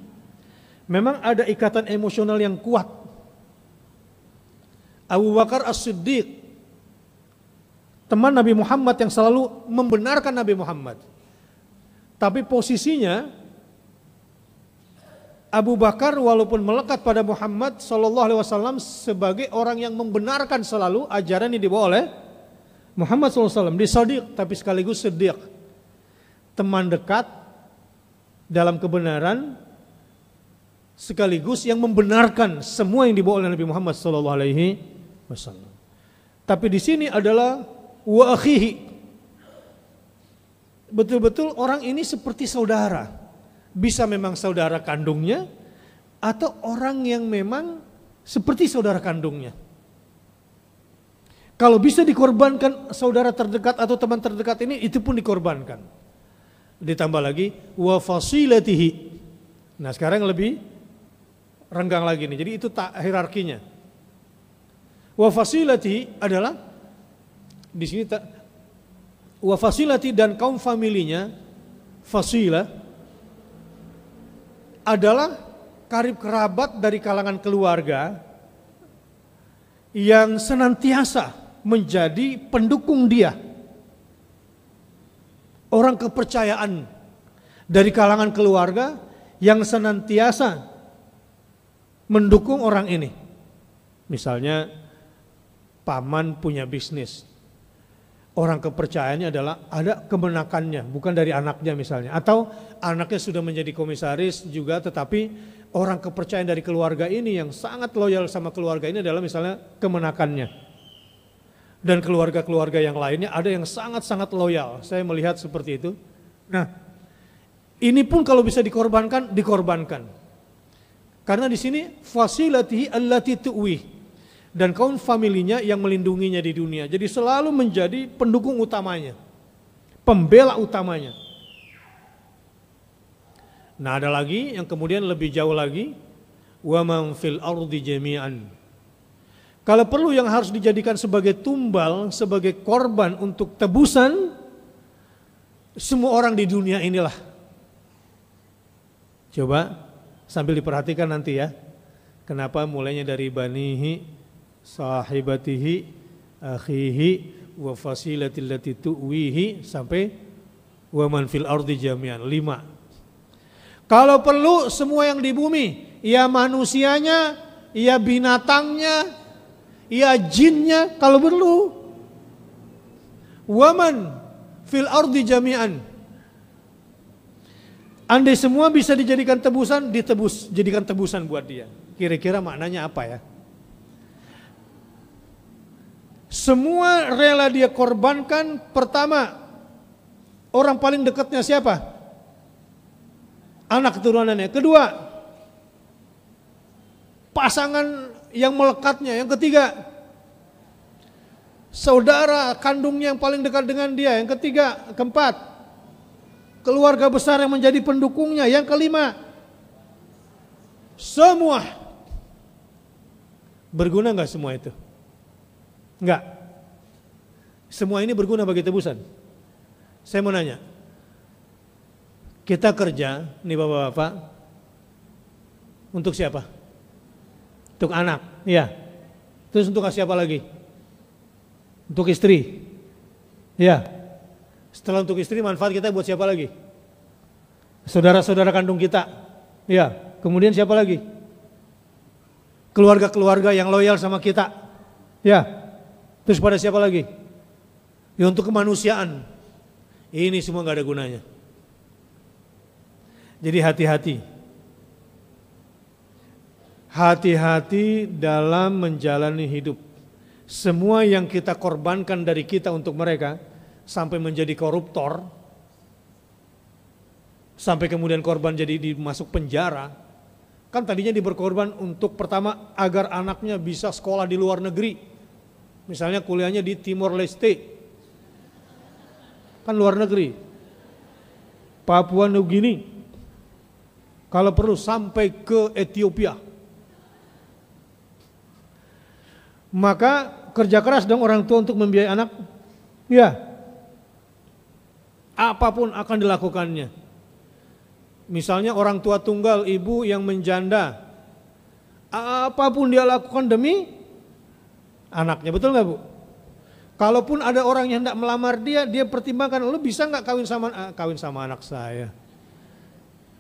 A: Memang ada ikatan emosional yang kuat. Abu Bakar As-Siddiq teman Nabi Muhammad yang selalu membenarkan Nabi Muhammad. Tapi posisinya Abu Bakar walaupun melekat pada Muhammad Shallallahu Alaihi Wasallam sebagai orang yang membenarkan selalu ajaran yang dibawa oleh Muhammad SAW di Sadiq tapi sekaligus Siddiq teman dekat dalam kebenaran sekaligus yang membenarkan semua yang dibawa oleh Nabi Muhammad sallallahu alaihi wasallam. Tapi di sini adalah wa akhihi. Betul-betul orang ini seperti saudara. Bisa memang saudara kandungnya atau orang yang memang seperti saudara kandungnya. Kalau bisa dikorbankan saudara terdekat atau teman terdekat ini itu pun dikorbankan ditambah lagi wa fasilatihi. Nah, sekarang lebih renggang lagi nih. Jadi itu tak hierarkinya. Wa fasilati adalah di sini tak wa fasilati dan kaum familinya fasila adalah karib kerabat dari kalangan keluarga yang senantiasa menjadi pendukung dia orang kepercayaan dari kalangan keluarga yang senantiasa mendukung orang ini. Misalnya paman punya bisnis. Orang kepercayaannya adalah ada kemenakannya, bukan dari anaknya misalnya. Atau anaknya sudah menjadi komisaris juga tetapi orang kepercayaan dari keluarga ini yang sangat loyal sama keluarga ini adalah misalnya kemenakannya dan keluarga-keluarga yang lainnya ada yang sangat-sangat loyal. Saya melihat seperti itu. Nah, ini pun kalau bisa dikorbankan, dikorbankan. Karena di sini fasilatihi allati tu'wi dan kaum familinya yang melindunginya di dunia. Jadi selalu menjadi pendukung utamanya. Pembela utamanya. Nah, ada lagi yang kemudian lebih jauh lagi wa man fil ardi jami'an kalau perlu yang harus dijadikan sebagai tumbal, sebagai korban untuk tebusan, semua orang di dunia inilah. Coba sambil diperhatikan nanti ya. Kenapa mulainya dari banihi, sahibatihi, akhihi, wa fasilatil lati tu'wihi sampai wa man fil ardi jami'an. Lima. Kalau perlu semua yang di bumi, ya manusianya, ya binatangnya, ya jinnya kalau perlu. Waman fil ardi jami'an. Andai semua bisa dijadikan tebusan, ditebus, jadikan tebusan buat dia. Kira-kira maknanya apa ya? Semua rela dia korbankan pertama orang paling dekatnya siapa? Anak keturunannya. Kedua, pasangan yang melekatnya. Yang ketiga, saudara kandungnya yang paling dekat dengan dia. Yang ketiga, keempat, keluarga besar yang menjadi pendukungnya. Yang kelima, semua berguna nggak semua itu? Enggak. Semua ini berguna bagi tebusan. Saya mau nanya, kita kerja, nih bapak-bapak, untuk siapa? Untuk anak, ya. Terus untuk siapa lagi? Untuk istri. Ya. Setelah untuk istri manfaat kita buat siapa lagi? Saudara-saudara kandung kita. Ya. Kemudian siapa lagi? Keluarga-keluarga yang loyal sama kita. Ya. Terus pada siapa lagi? Ya untuk kemanusiaan. Ini semua nggak ada gunanya. Jadi hati-hati hati-hati dalam menjalani hidup. Semua yang kita korbankan dari kita untuk mereka sampai menjadi koruptor, sampai kemudian korban jadi dimasuk penjara, kan tadinya diberkorban untuk pertama agar anaknya bisa sekolah di luar negeri, misalnya kuliahnya di Timor Leste. kan luar negeri. Papua New Guinea. Kalau perlu sampai ke Ethiopia. Maka kerja keras dong orang tua untuk membiayai anak. Ya. Apa pun akan dilakukannya. Misalnya orang tua tunggal, ibu yang menjanda. Apa pun dia lakukan demi anaknya, betul nggak bu? Kalaupun ada orang yang hendak melamar dia, dia pertimbangkan, lu bisa nggak kawin sama ah, kawin sama anak saya?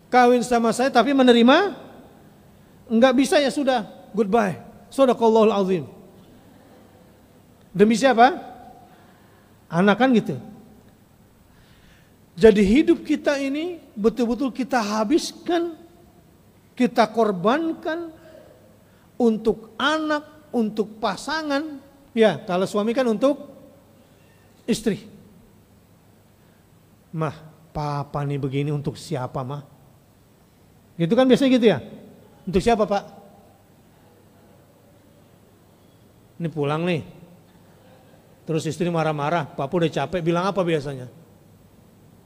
A: Kawin sama saya tapi menerima? Enggak bisa ya sudah, goodbye. Sadaqallahul azim. Demi siapa? Anak kan gitu. Jadi hidup kita ini betul-betul kita habiskan, kita korbankan untuk anak, untuk pasangan. Ya, kalau suami kan untuk istri. Mah, papa nih begini untuk siapa mah? Gitu kan biasanya gitu ya? Untuk siapa pak? Ini pulang nih, Terus istri marah-marah, papa udah capek, bilang apa biasanya?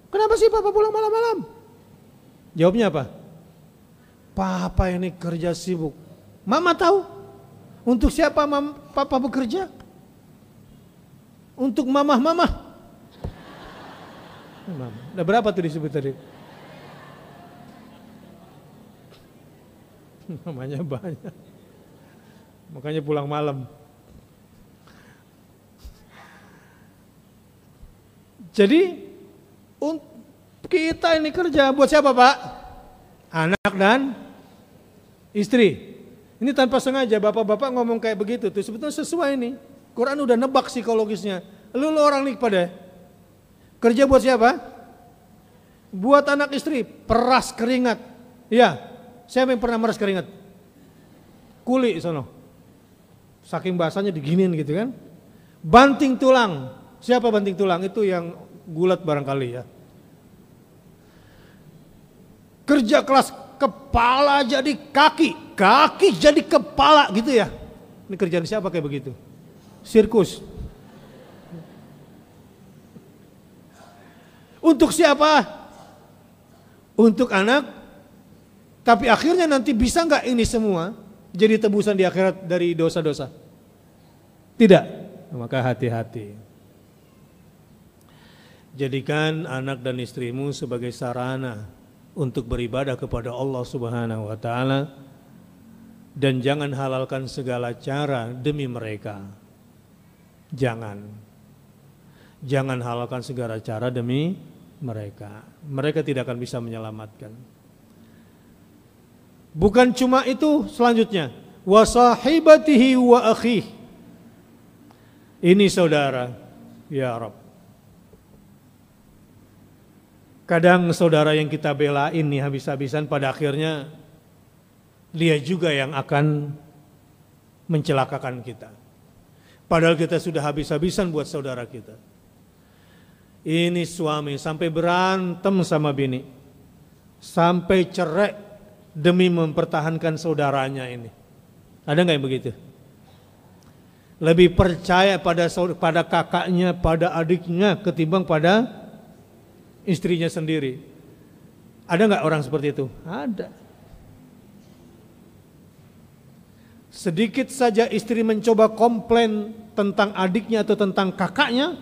A: Kenapa sih papa pulang malam-malam? Jawabnya apa? Papa ini kerja sibuk. Mama tahu? Untuk siapa mam, papa bekerja? Untuk mamah-mamah. Mama. Udah berapa tuh disebut tadi? (laughs) Mamanya banyak. Makanya pulang malam. Jadi kita ini kerja buat siapa Pak? Anak dan istri. Ini tanpa sengaja bapak-bapak ngomong kayak begitu tuh sebetulnya sesuai nih. Quran udah nebak psikologisnya. Lu, lu orang nih pada kerja buat siapa? Buat anak istri, peras keringat. Ya, siapa yang pernah meras keringat? Kuli sono. Saking bahasanya diginin gitu kan. Banting tulang. Siapa banting tulang? Itu yang gulat barangkali ya. Kerja kelas kepala jadi kaki, kaki jadi kepala gitu ya. Ini kerjaan siapa kayak begitu? Sirkus. Untuk siapa? Untuk anak. Tapi akhirnya nanti bisa nggak ini semua jadi tebusan di akhirat dari dosa-dosa? Tidak. Maka hati-hati. Jadikan anak dan istrimu sebagai sarana untuk beribadah kepada Allah Subhanahu wa taala dan jangan halalkan segala cara demi mereka. Jangan. Jangan halalkan segala cara demi mereka. Mereka tidak akan bisa menyelamatkan. Bukan cuma itu selanjutnya. Wasahibatihi wa akhih. Ini saudara. Ya Rabb. Kadang saudara yang kita belain nih habis-habisan pada akhirnya dia juga yang akan mencelakakan kita. Padahal kita sudah habis-habisan buat saudara kita. Ini suami sampai berantem sama bini. Sampai cerai demi mempertahankan saudaranya ini. Ada nggak yang begitu? Lebih percaya pada pada kakaknya, pada adiknya ketimbang pada istrinya sendiri. Ada nggak orang seperti itu? Ada. Sedikit saja istri mencoba komplain tentang adiknya atau tentang kakaknya,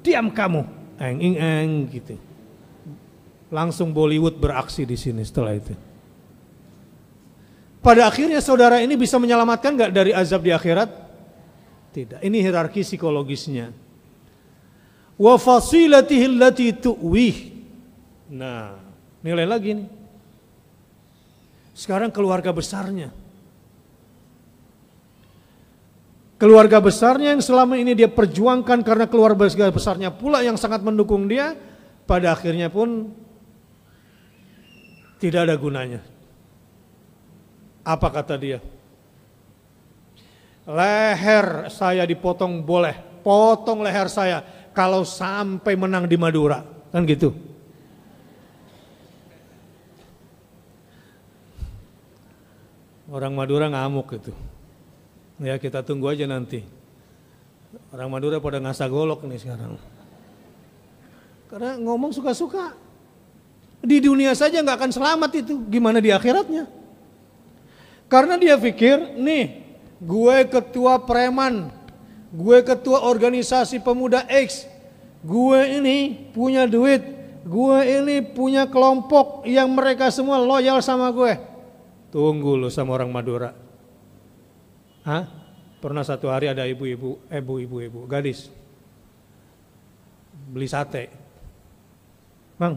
A: diam kamu, eng eng eng gitu. Langsung Bollywood beraksi di sini setelah itu. Pada akhirnya saudara ini bisa menyelamatkan nggak dari azab di akhirat? Tidak. Ini hierarki psikologisnya wa fasilatihi allati tu'wih. Nah, nilai lagi nih. Sekarang keluarga besarnya. Keluarga besarnya yang selama ini dia perjuangkan karena keluarga besarnya pula yang sangat mendukung dia, pada akhirnya pun tidak ada gunanya. Apa kata dia? Leher saya dipotong boleh, potong leher saya kalau sampai menang di Madura, kan gitu. Orang Madura ngamuk gitu. Ya kita tunggu aja nanti. Orang Madura pada ngasa golok nih sekarang. Karena ngomong suka-suka. Di dunia saja nggak akan selamat itu, gimana di akhiratnya? Karena dia pikir, nih, gue ketua preman, gue ketua organisasi pemuda X, gue ini punya duit, gue ini punya kelompok yang mereka semua loyal sama gue. Tunggu lo sama orang Madura. Hah? Pernah satu hari ada ibu-ibu, ibu-ibu, ibu, gadis beli sate. Bang,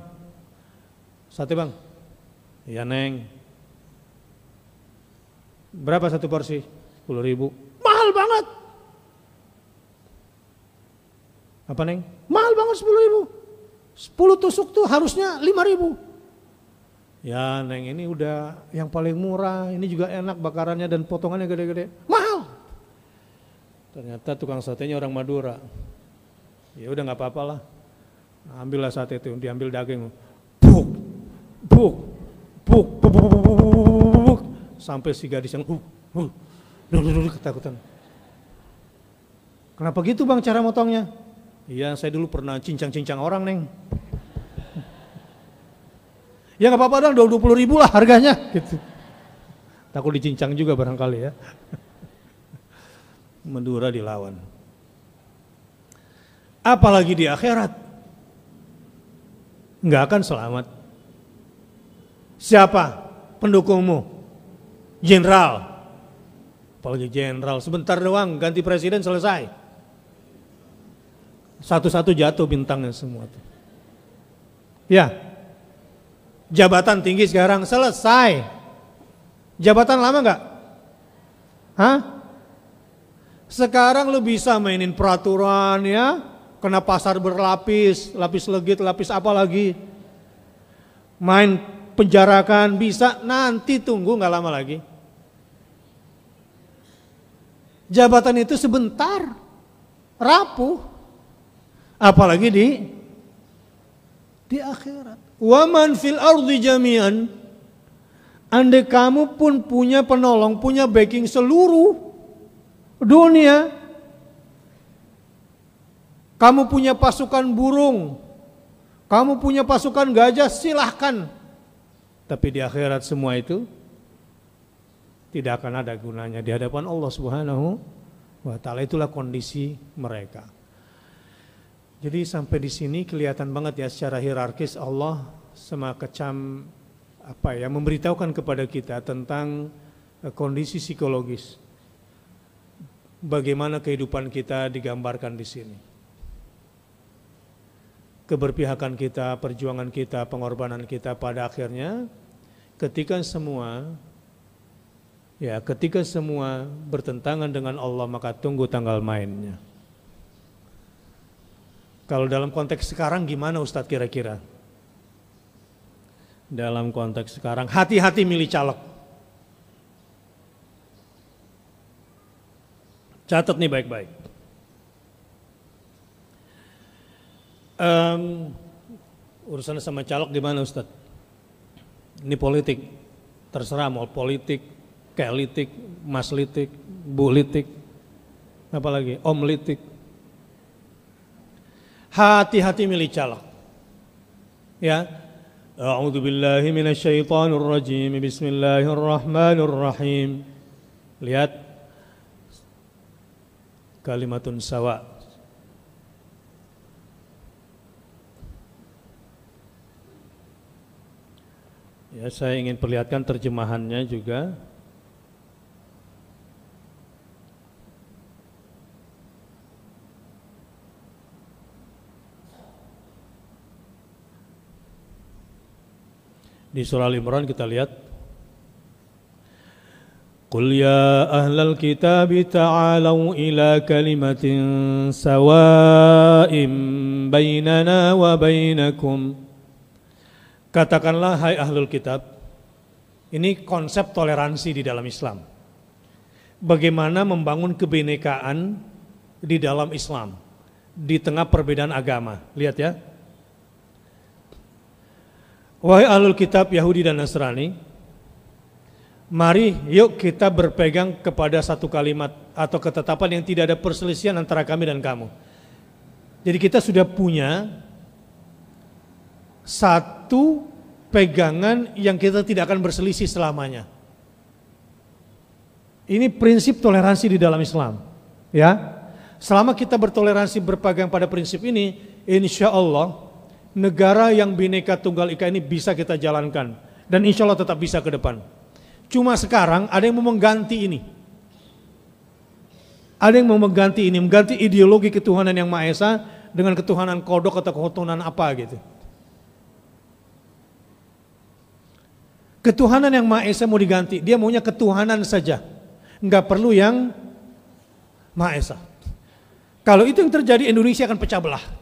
A: sate bang? Iya neng. Berapa satu porsi? 10 ribu. Mahal banget. Apa neng? Mahal banget 10 ribu. 10 tusuk tuh harusnya 5 ribu. Ya neng ini udah yang paling murah, ini juga enak bakarannya dan potongannya gede-gede. Mahal. Ternyata tukang satenya orang Madura. Ya udah nggak apa-apa lah. Ambillah sate itu, diambil daging. Buk, buk, buk, buk, buk, buk, buk, buk, sampai si gadis yang uh, uh, duduk, ketakutan. Kenapa gitu bang cara motongnya? Iya saya dulu pernah cincang-cincang orang neng. Ya nggak apa-apa dong, dua puluh ribu lah harganya. Gitu. Takut dicincang juga barangkali ya. Madura dilawan. Apalagi di akhirat. Nggak akan selamat. Siapa pendukungmu? Jenderal. Apalagi jenderal, sebentar doang ganti presiden selesai. Satu-satu jatuh bintangnya semua tuh. Ya, jabatan tinggi sekarang selesai. Jabatan lama nggak? Hah? Sekarang lu bisa mainin peraturan ya, kena pasar berlapis, lapis legit, lapis apa lagi. Main penjarakan bisa, nanti tunggu nggak lama lagi. Jabatan itu sebentar, rapuh. Apalagi di di akhirat. Waman fil ardi jami'an. Kamu pun punya penolong, punya backing seluruh dunia, kamu punya pasukan burung, kamu punya pasukan gajah, silahkan. Tapi di akhirat semua itu tidak akan ada gunanya di hadapan Allah Subhanahu wa taala. Itulah kondisi mereka. Jadi sampai di sini kelihatan banget ya secara hierarkis Allah semacam apa ya memberitahukan kepada kita tentang eh, kondisi psikologis. Bagaimana kehidupan kita digambarkan di sini keberpihakan kita, perjuangan kita, pengorbanan kita pada akhirnya ketika semua ya ketika semua bertentangan dengan Allah maka tunggu tanggal mainnya. Kalau dalam konteks sekarang gimana Ustadz kira-kira? Dalam konteks sekarang hati-hati milih caleg. Catat nih baik-baik. Um, urusan sama caleg gimana Ustaz? Ini politik, terserah mau politik, kelitik, maslitik, bulitik, apalagi omlitik. Hati-hati milih caleg. Ya. A'udzu billahi minasyaitonir rajim. Bismillahirrahmanirrahim. Lihat kalimatun sawa Ya, saya ingin perlihatkan terjemahannya juga. Di surah Al-Imran kita lihat Qul ya ahlal kitab ta'alau ila kalimatin sawa'in bainana wa bainakum Katakanlah hai ahlul kitab, ini konsep toleransi di dalam Islam. Bagaimana membangun kebinekaan di dalam Islam di tengah perbedaan agama. Lihat ya. Wahai ahlul kitab Yahudi dan Nasrani, mari yuk kita berpegang kepada satu kalimat atau ketetapan yang tidak ada perselisihan antara kami dan kamu. Jadi kita sudah punya satu pegangan yang kita tidak akan berselisih selamanya. Ini prinsip toleransi di dalam Islam. Ya, selama kita bertoleransi berpegang pada prinsip ini, insya Allah negara yang bineka tunggal ika ini bisa kita jalankan dan insya Allah tetap bisa ke depan. Cuma sekarang ada yang mau mengganti ini. Ada yang mau mengganti ini, mengganti ideologi ketuhanan yang Maha Esa dengan ketuhanan kodok atau ketuhanan apa gitu. Ketuhanan yang Maha Esa mau diganti, dia maunya ketuhanan saja. Enggak perlu yang Maha Esa. Kalau itu yang terjadi Indonesia akan pecah belah.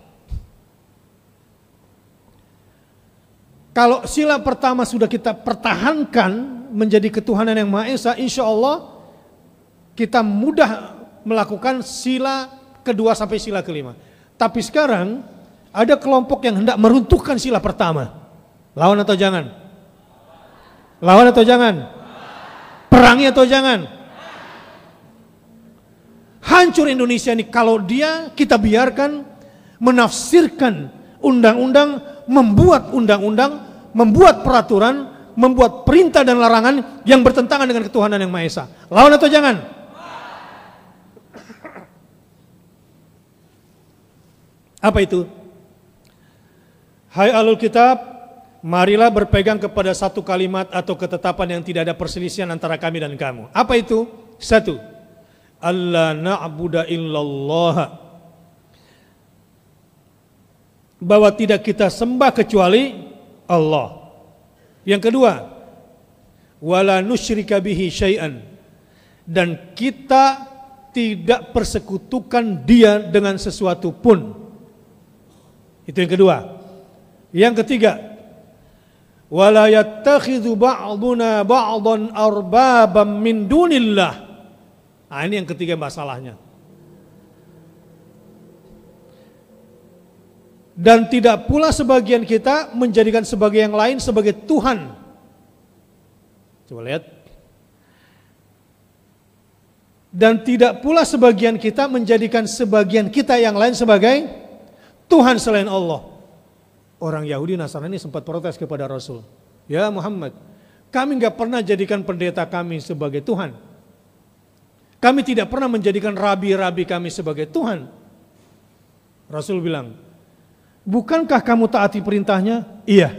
A: Kalau sila pertama sudah kita pertahankan menjadi ketuhanan yang Maha Esa, insya Allah kita mudah melakukan sila kedua sampai sila kelima. Tapi sekarang ada kelompok yang hendak meruntuhkan sila pertama. Lawan atau jangan? Lawan atau jangan? Perangi atau jangan? Hancur Indonesia ini kalau dia kita biarkan menafsirkan undang-undang, membuat undang-undang, membuat peraturan, membuat perintah dan larangan yang bertentangan dengan ketuhanan yang Maha Esa. Lawan atau jangan? Apa itu? Hai alul kitab, marilah berpegang kepada satu kalimat atau ketetapan yang tidak ada perselisihan antara kami dan kamu. Apa itu? Satu, alla na'budu illallah bahwa tidak kita sembah kecuali Allah. Yang kedua, wala nusyrika bihi syai'an dan kita tidak persekutukan dia dengan sesuatu pun. Itu yang kedua. Yang ketiga, wala yattakhidhu ba'duna ba'dan arbabam min dunillah Nah ini yang ketiga masalahnya. Dan tidak pula sebagian kita menjadikan sebagai yang lain sebagai Tuhan. Coba lihat. Dan tidak pula sebagian kita menjadikan sebagian kita yang lain sebagai Tuhan selain Allah. Orang Yahudi Nasrani sempat protes kepada Rasul. Ya Muhammad, kami nggak pernah jadikan pendeta kami sebagai Tuhan. Kami tidak pernah menjadikan rabi-rabi kami sebagai Tuhan. Rasul bilang, bukankah kamu taati perintahnya? Iya.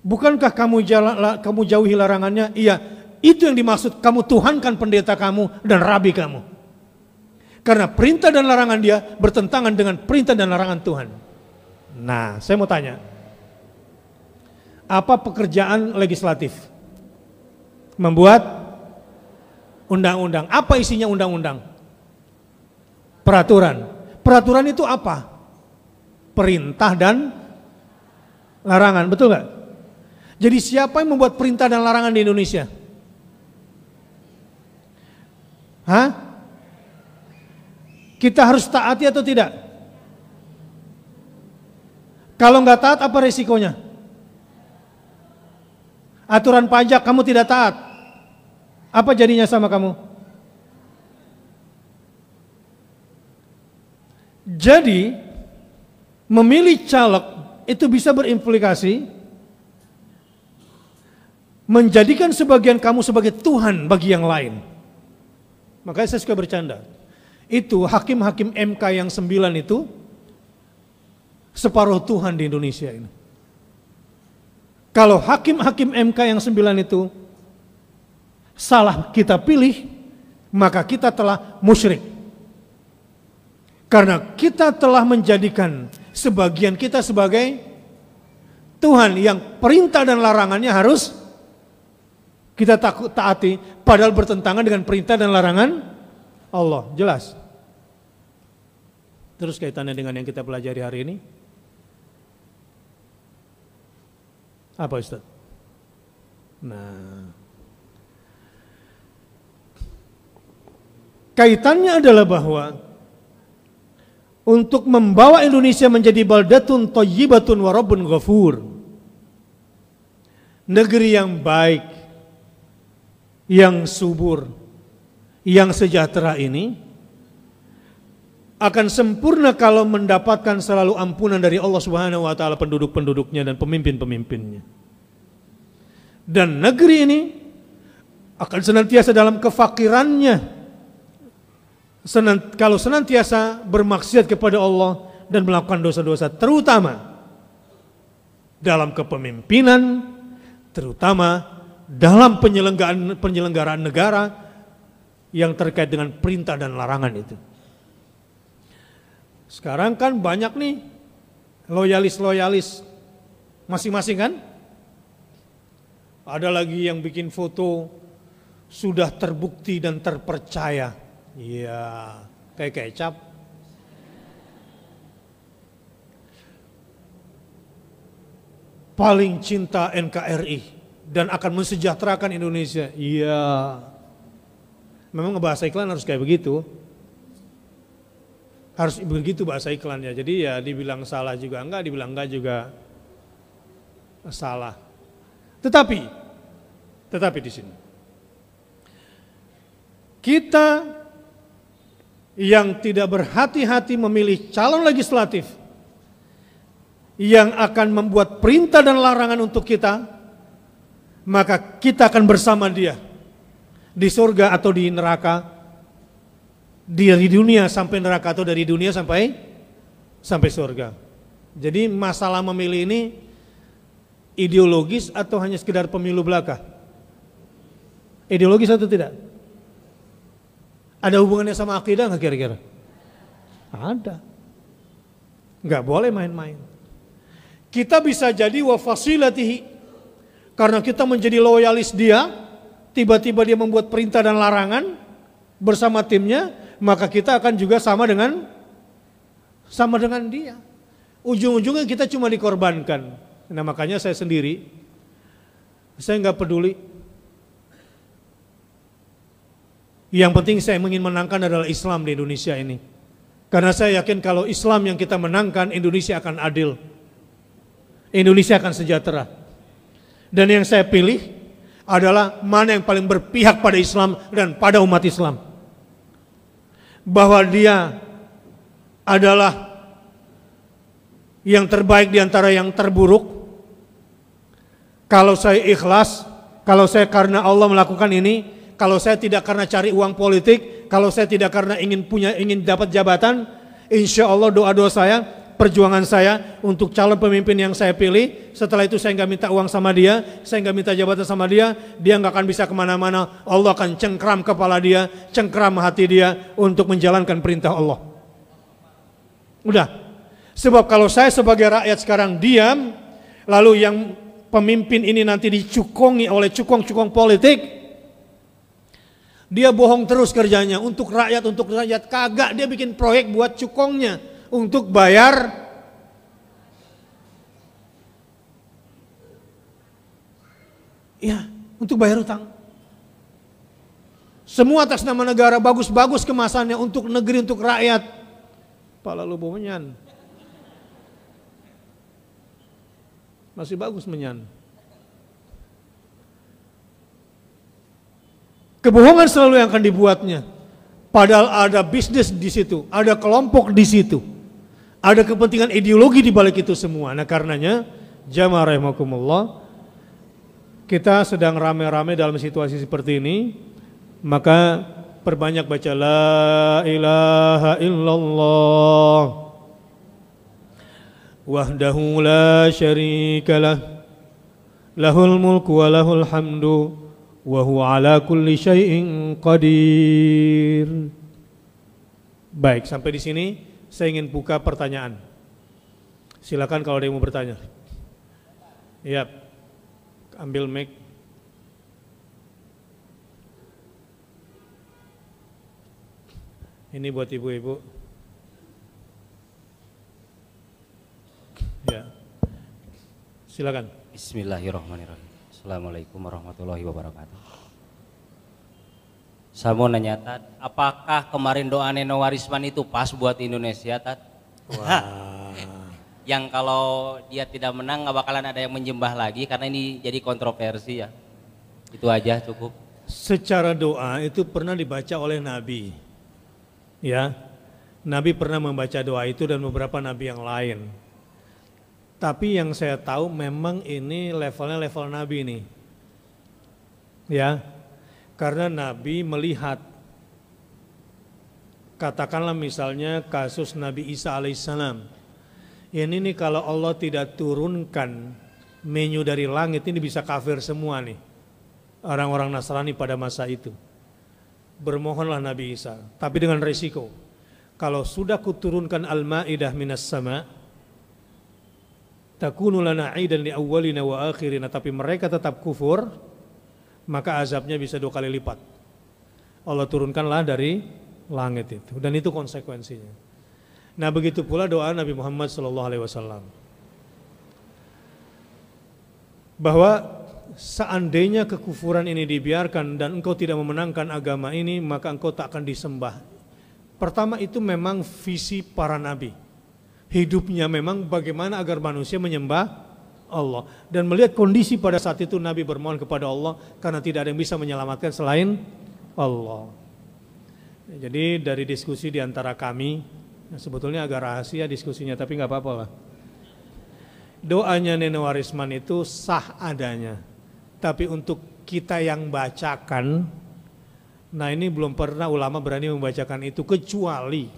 A: Bukankah kamu, jala, kamu jauhi larangannya? Iya. Itu yang dimaksud kamu Tuhankan pendeta kamu dan rabi kamu. Karena perintah dan larangan dia bertentangan dengan perintah dan larangan Tuhan. Nah, saya mau tanya. Apa pekerjaan legislatif? Membuat undang-undang. Apa isinya undang-undang? Peraturan. Peraturan itu apa? Perintah dan larangan, betul nggak? Jadi siapa yang membuat perintah dan larangan di Indonesia? Hah? Kita harus taati atau tidak? Kalau nggak taat apa resikonya? Aturan pajak kamu tidak taat, apa jadinya sama kamu? Jadi memilih caleg itu bisa berimplikasi menjadikan sebagian kamu sebagai Tuhan bagi yang lain. Makanya saya suka bercanda. Itu hakim-hakim MK yang sembilan itu separuh Tuhan di Indonesia ini. Kalau hakim-hakim MK yang sembilan itu salah kita pilih, maka kita telah musyrik. Karena kita telah menjadikan sebagian kita sebagai Tuhan yang perintah dan larangannya harus kita takut taati padahal bertentangan dengan perintah dan larangan Allah. Jelas. Terus kaitannya dengan yang kita pelajari hari ini? Apa Ustaz? Nah, Kaitannya adalah bahwa untuk membawa Indonesia menjadi baldatun thayyibatun wa rabbun ghafur. Negeri yang baik, yang subur, yang sejahtera ini akan sempurna kalau mendapatkan selalu ampunan dari Allah Subhanahu wa taala penduduk-penduduknya dan pemimpin-pemimpinnya. Dan negeri ini akan senantiasa dalam kefakirannya. Senant, kalau senantiasa bermaksiat kepada Allah dan melakukan dosa-dosa terutama dalam kepemimpinan, terutama dalam penyelenggaraan penyelenggaraan negara yang terkait dengan perintah dan larangan itu. Sekarang kan banyak nih loyalis-loyalis masing-masing kan? Ada lagi yang bikin foto sudah terbukti dan terpercaya. Iya, kayak kecap. Paling cinta NKRI dan akan mensejahterakan Indonesia. Iya. Memang bahasa iklan harus kayak begitu. Harus begitu bahasa iklannya. Jadi ya dibilang salah juga enggak, dibilang enggak juga salah. Tetapi, tetapi di sini kita yang tidak berhati-hati memilih calon legislatif yang akan membuat perintah dan larangan untuk kita, maka kita akan bersama dia di surga atau di neraka, dari dunia sampai neraka atau dari dunia sampai sampai surga. Jadi masalah memilih ini ideologis atau hanya sekedar pemilu belaka? Ideologis atau tidak? Ada hubungannya sama akidah nggak kira-kira? Ada. Nggak boleh main-main. Kita bisa jadi wafasilatihi karena kita menjadi loyalis dia, tiba-tiba dia membuat perintah dan larangan bersama timnya, maka kita akan juga sama dengan sama dengan dia. Ujung-ujungnya kita cuma dikorbankan. Nah makanya saya sendiri, saya nggak peduli. Yang penting saya ingin menangkan adalah Islam di Indonesia ini. Karena saya yakin kalau Islam yang kita menangkan, Indonesia akan adil. Indonesia akan sejahtera. Dan yang saya pilih adalah mana yang paling berpihak pada Islam dan pada umat Islam. Bahwa dia adalah yang terbaik di antara yang terburuk, kalau saya ikhlas, kalau saya karena Allah melakukan ini, kalau saya tidak karena cari uang politik, kalau saya tidak karena ingin punya ingin dapat jabatan, insya Allah doa-doa saya, perjuangan saya untuk calon pemimpin yang saya pilih, setelah itu saya nggak minta uang sama dia, saya nggak minta jabatan sama dia, dia nggak akan bisa ke mana-mana, Allah akan cengkram kepala dia, cengkram hati dia untuk menjalankan perintah Allah. Udah, sebab kalau saya sebagai rakyat sekarang diam, lalu yang pemimpin ini nanti dicukongi oleh cukong-cukong politik, dia bohong terus kerjanya untuk rakyat, untuk rakyat kagak dia bikin proyek buat cukongnya untuk bayar ya untuk bayar utang. Semua atas nama negara bagus-bagus kemasannya untuk negeri, untuk rakyat. Pala lu bomenyan. Masih bagus menyan. Kebohongan selalu yang akan dibuatnya. Padahal ada bisnis di situ, ada kelompok di situ. Ada kepentingan ideologi di balik itu semua. Nah karenanya, jamaah rahimakumullah, kita sedang rame-rame dalam situasi seperti ini, maka perbanyak baca la ilaha illallah wahdahu la syarika lah lahul mulku wa lahul hamdu wa huwa ala kulli syai'in qadir Baik, sampai di sini saya ingin buka pertanyaan. Silakan kalau ada yang mau bertanya. Ya, ambil mic. Ini buat ibu-ibu. Ya. Silakan.
C: Bismillahirrahmanirrahim. Assalamualaikum warahmatullahi wabarakatuh. Saya mau nanya Tat, apakah kemarin doa Neno Warisman itu pas buat Indonesia Tat?
A: Wah. (laughs)
C: yang kalau dia tidak menang nggak bakalan ada yang menyembah lagi karena ini jadi kontroversi ya. Itu aja cukup.
A: Secara doa itu pernah dibaca oleh Nabi. Ya. Nabi pernah membaca doa itu dan beberapa nabi yang lain. Tapi yang saya tahu memang ini levelnya level nabi nih. Ya. Karena nabi melihat katakanlah misalnya kasus Nabi Isa alaihissalam. Ini nih kalau Allah tidak turunkan menu dari langit ini bisa kafir semua nih. Orang-orang Nasrani pada masa itu. Bermohonlah Nabi Isa, tapi dengan resiko kalau sudah kuturunkan al-ma'idah minas sama takunu lana aidan li awwalina wa akhirina. Tapi mereka tetap kufur maka azabnya bisa dua kali lipat. Allah turunkanlah dari langit itu. Dan itu konsekuensinya. Nah begitu pula doa Nabi Muhammad sallallahu alaihi wasallam. Bahwa seandainya kekufuran ini dibiarkan dan engkau tidak memenangkan agama ini maka engkau tak akan disembah. Pertama itu memang visi para nabi. Hidupnya memang bagaimana agar manusia menyembah Allah. Dan melihat kondisi pada saat itu Nabi bermohon kepada Allah karena tidak ada yang bisa menyelamatkan selain Allah. Jadi dari diskusi di antara kami, sebetulnya agak rahasia diskusinya tapi nggak apa-apa lah. Doanya Nenek Warisman itu sah adanya. Tapi untuk kita yang bacakan, Nah ini belum pernah ulama berani membacakan itu kecuali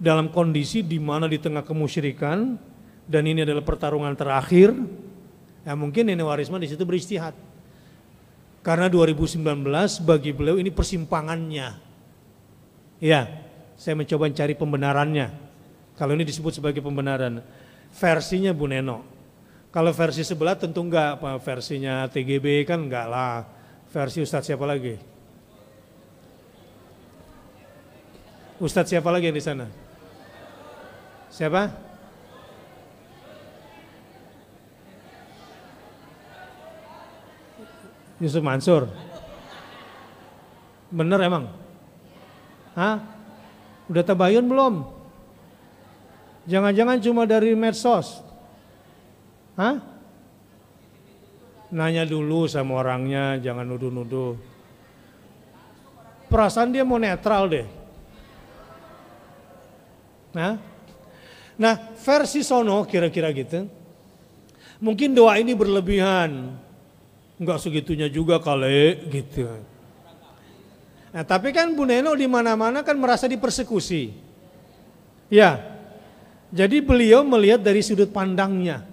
A: dalam kondisi di mana di tengah kemusyrikan dan ini adalah pertarungan terakhir, ya mungkin Nenek Warisman di situ beristihad. Karena 2019 bagi beliau ini persimpangannya. Ya, saya mencoba mencari pembenarannya. Kalau ini disebut sebagai pembenaran. Versinya Bu Neno. Kalau versi sebelah tentu enggak, versinya TGB kan enggak lah. Versi Ustadz siapa lagi? Ustadz siapa lagi yang di sana? Siapa? Yusuf Mansur. Bener emang? Hah? Udah tabayun belum? Jangan-jangan cuma dari medsos? Hah? Nanya dulu sama orangnya, jangan nuduh-nuduh. Perasaan dia mau netral deh. Nah, nah versi sono kira-kira gitu. Mungkin doa ini berlebihan, nggak segitunya juga kali gitu. Nah, tapi kan Bu Neno di mana-mana kan merasa dipersekusi. Ya, jadi beliau melihat dari sudut pandangnya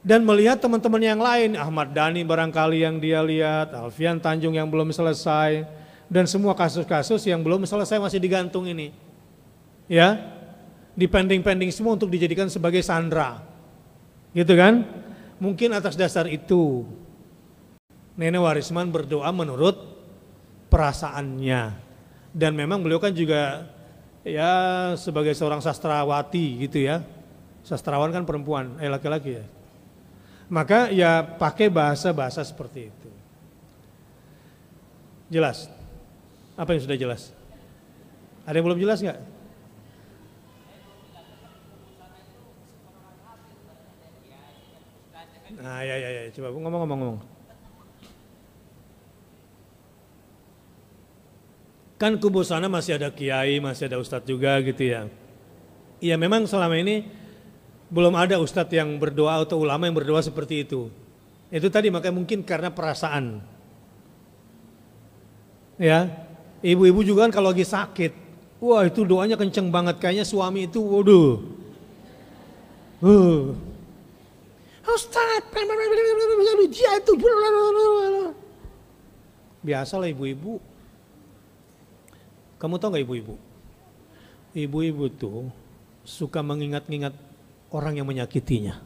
A: dan melihat teman-teman yang lain, Ahmad Dhani barangkali yang dia lihat, Alfian Tanjung yang belum selesai, dan semua kasus-kasus yang belum selesai masih digantung ini ya dipending-pending semua untuk dijadikan sebagai sandra gitu kan? Mungkin atas dasar itu Nenek Warisman berdoa menurut perasaannya. Dan memang beliau kan juga ya sebagai seorang sastrawati gitu ya. Sastrawan kan perempuan eh laki-laki ya. Maka ya pakai bahasa-bahasa seperti itu. Jelas? Apa yang sudah jelas? Ada yang belum jelas nggak Nah, ya, ya, ya, coba ngomong-ngomong. ngomong. Kan kubu sana masih ada kiai, masih ada ustadz juga gitu ya. Iya memang selama ini belum ada ustadz yang berdoa atau ulama yang berdoa seperti itu. Itu tadi makanya mungkin karena perasaan. Ya, ibu-ibu juga kan kalau lagi sakit, wah itu doanya kenceng banget kayaknya suami itu, waduh. Uh, Ustaz, dia itu. Biasalah ibu-ibu. Kamu tahu nggak ibu-ibu? Ibu-ibu tuh suka mengingat-ingat orang yang menyakitinya.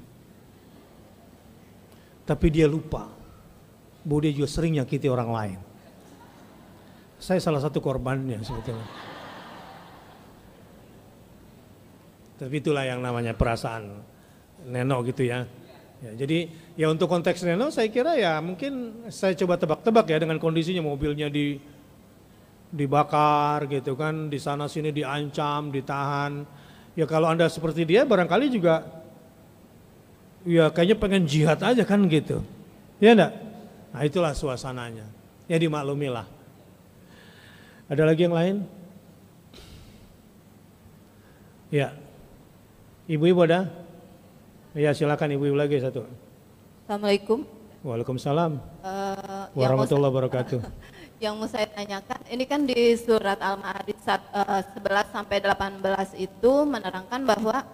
A: Tapi dia lupa bahwa dia juga sering nyakiti orang lain. Saya salah satu korbannya sebetulnya. Tapi itulah yang namanya perasaan neno gitu ya. Ya, jadi ya untuk konteks Reno saya kira ya mungkin saya coba tebak-tebak ya dengan kondisinya. Mobilnya di dibakar gitu kan di sana sini diancam ditahan. Ya kalau anda seperti dia barangkali juga ya kayaknya pengen jihad aja kan gitu. Ya enggak? Nah itulah suasananya. Ya dimaklumilah. Ada lagi yang lain? Ya. Ibu-ibu ada? Ya silakan ibu-ibu lagi satu.
D: Assalamualaikum.
A: Waalaikumsalam
D: mau
A: warahmatullahi wabarakatuh. (laughs)
D: yang mau saya tanyakan, ini kan di surat Al-Ma'arij sat- eh, 11 sampai 18 itu menerangkan bahwa